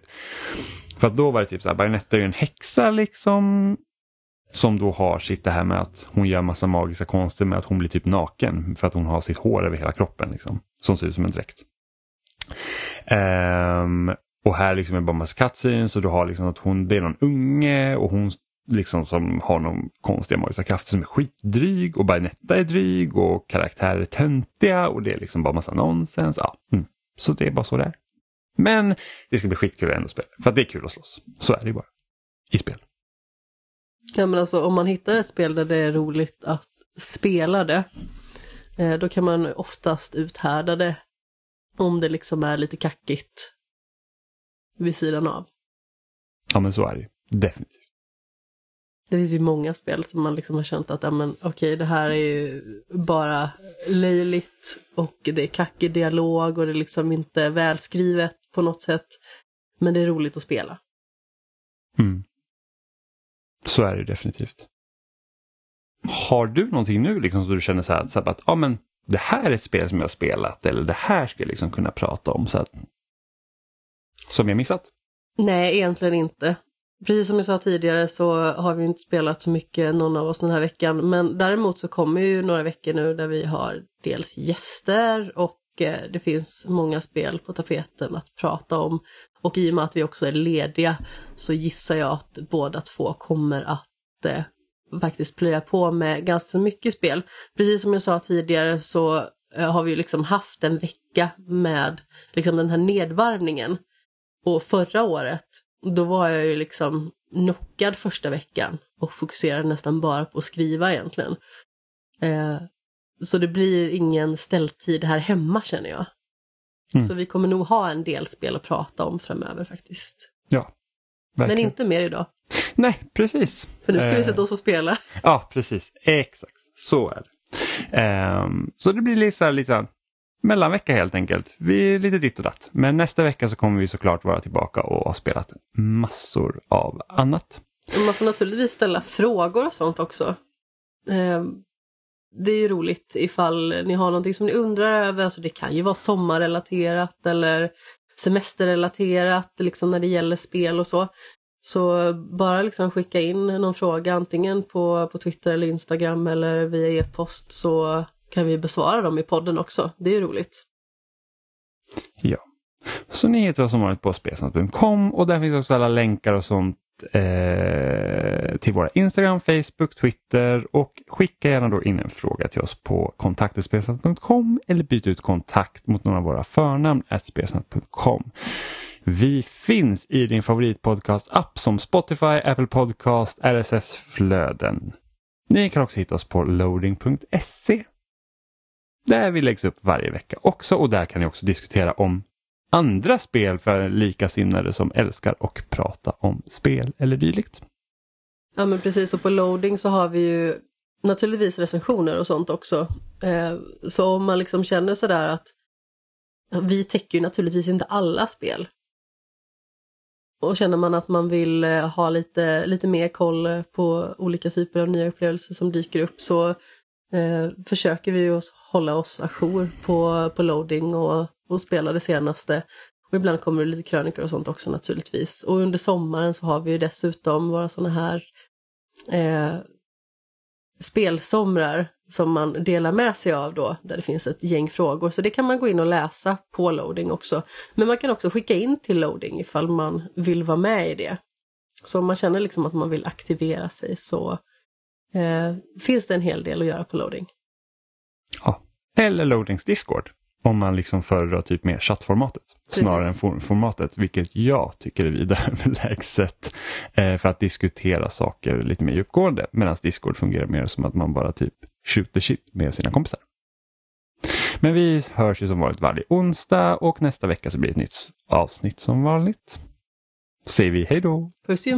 för att då var det typ så här, Bajonetta är ju en häxa liksom. Som då har sitt det här med att hon gör massa magiska konster med att hon blir typ naken för att hon har sitt hår över hela kroppen. Liksom, som ser ut som en dräkt. Um, och här liksom är bara massa cutscenes och du har liksom att hon, det är någon unge och hon liksom som har någon konstiga magiska krafter som är skitdryg och Bajonetta är dryg och karaktärer är töntiga och det är liksom bara massa nonsens. Ja, mm. Så det är bara så det är. Men det ska bli skitkul att ändå spela, för att det är kul att slåss. Så är det ju bara. I spel. Ja men alltså om man hittar ett spel där det är roligt att spela det, eh, då kan man oftast uthärda det om det liksom är lite kackigt vid sidan av. Ja men så är det definitivt. Det finns ju många spel som man liksom har känt att, ja men okej, okay, det här är ju bara löjligt och det är kackig dialog och det är liksom inte välskrivet på något sätt. Men det är roligt att spela. Mm. Så är det definitivt. Har du någonting nu liksom så du känner så här, så här att, ja men det här är ett spel som jag har spelat eller det här ska jag liksom kunna prata om. Så att, som jag missat? Nej, egentligen inte. Precis som jag sa tidigare så har vi inte spelat så mycket någon av oss den här veckan. Men däremot så kommer ju några veckor nu där vi har dels gäster och eh, det finns många spel på tapeten att prata om. Och i och med att vi också är lediga så gissar jag att båda två kommer att eh, faktiskt plöja på med ganska mycket spel. Precis som jag sa tidigare så eh, har vi liksom haft en vecka med liksom den här nedvarvningen. Och förra året, då var jag ju liksom knockad första veckan och fokuserade nästan bara på att skriva egentligen. Eh, så det blir ingen ställtid här hemma känner jag. Mm. Så vi kommer nog ha en del spel att prata om framöver faktiskt. Ja. Verkligen. Men inte mer idag. Nej, precis. För nu ska eh... vi sätta oss och spela. Ja, precis. Exakt. Så är det. Um, så det blir lite, så här, lite mellanvecka helt enkelt. Vi är lite ditt och datt. Men nästa vecka så kommer vi såklart vara tillbaka och ha spelat massor av annat. Man får naturligtvis ställa frågor och sånt också. Um det är ju roligt ifall ni har någonting som ni undrar över, alltså det kan ju vara sommarrelaterat eller semesterrelaterat liksom när det gäller spel och så. Så bara liksom skicka in någon fråga antingen på, på Twitter eller Instagram eller via e-post så kan vi besvara dem i podden också. Det är ju roligt. Ja. Så ni hittar oss som vanligt på spelsnack.com och där finns också alla länkar och sånt eh, till våra Instagram, Facebook, Twitter och skicka gärna då in en fråga till oss på kontaktespelsnack.com eller byt ut kontakt mot några av våra förnamn spelsnack.com. Vi finns i din favoritpodcast-app som Spotify, Apple Podcast, RSS-flöden. Ni kan också hitta oss på loading.se. Där vi läggs upp varje vecka också och där kan ni också diskutera om andra spel för likasinnade som älskar och prata om spel eller dylikt. Ja men precis och på loading så har vi ju naturligtvis recensioner och sånt också. Eh, så om man liksom känner sådär att vi täcker ju naturligtvis inte alla spel. Och känner man att man vill eh, ha lite, lite mer koll eh, på olika typer av nya upplevelser som dyker upp så eh, försöker vi ju hålla oss ajour på, på loading och och spela det senaste. Och ibland kommer det lite krönikor och sånt också naturligtvis. Och under sommaren så har vi ju dessutom våra sådana här eh, spelsomrar som man delar med sig av då, där det finns ett gäng frågor. Så det kan man gå in och läsa på loading också. Men man kan också skicka in till loading ifall man vill vara med i det. Så om man känner liksom att man vill aktivera sig så eh, finns det en hel del att göra på loading. Ja, eller loadings Discord. Om man liksom föredrar typ mer chattformatet Precis. snarare än for formatet, vilket jag tycker är vida överlägset eh, för att diskutera saker lite mer djupgående. Medan Discord fungerar mer som att man bara typ shooter shit med sina kompisar. Men vi hörs ju som vanligt varje onsdag och nästa vecka så blir det ett nytt avsnitt som vanligt. Säger vi hej då! Puss i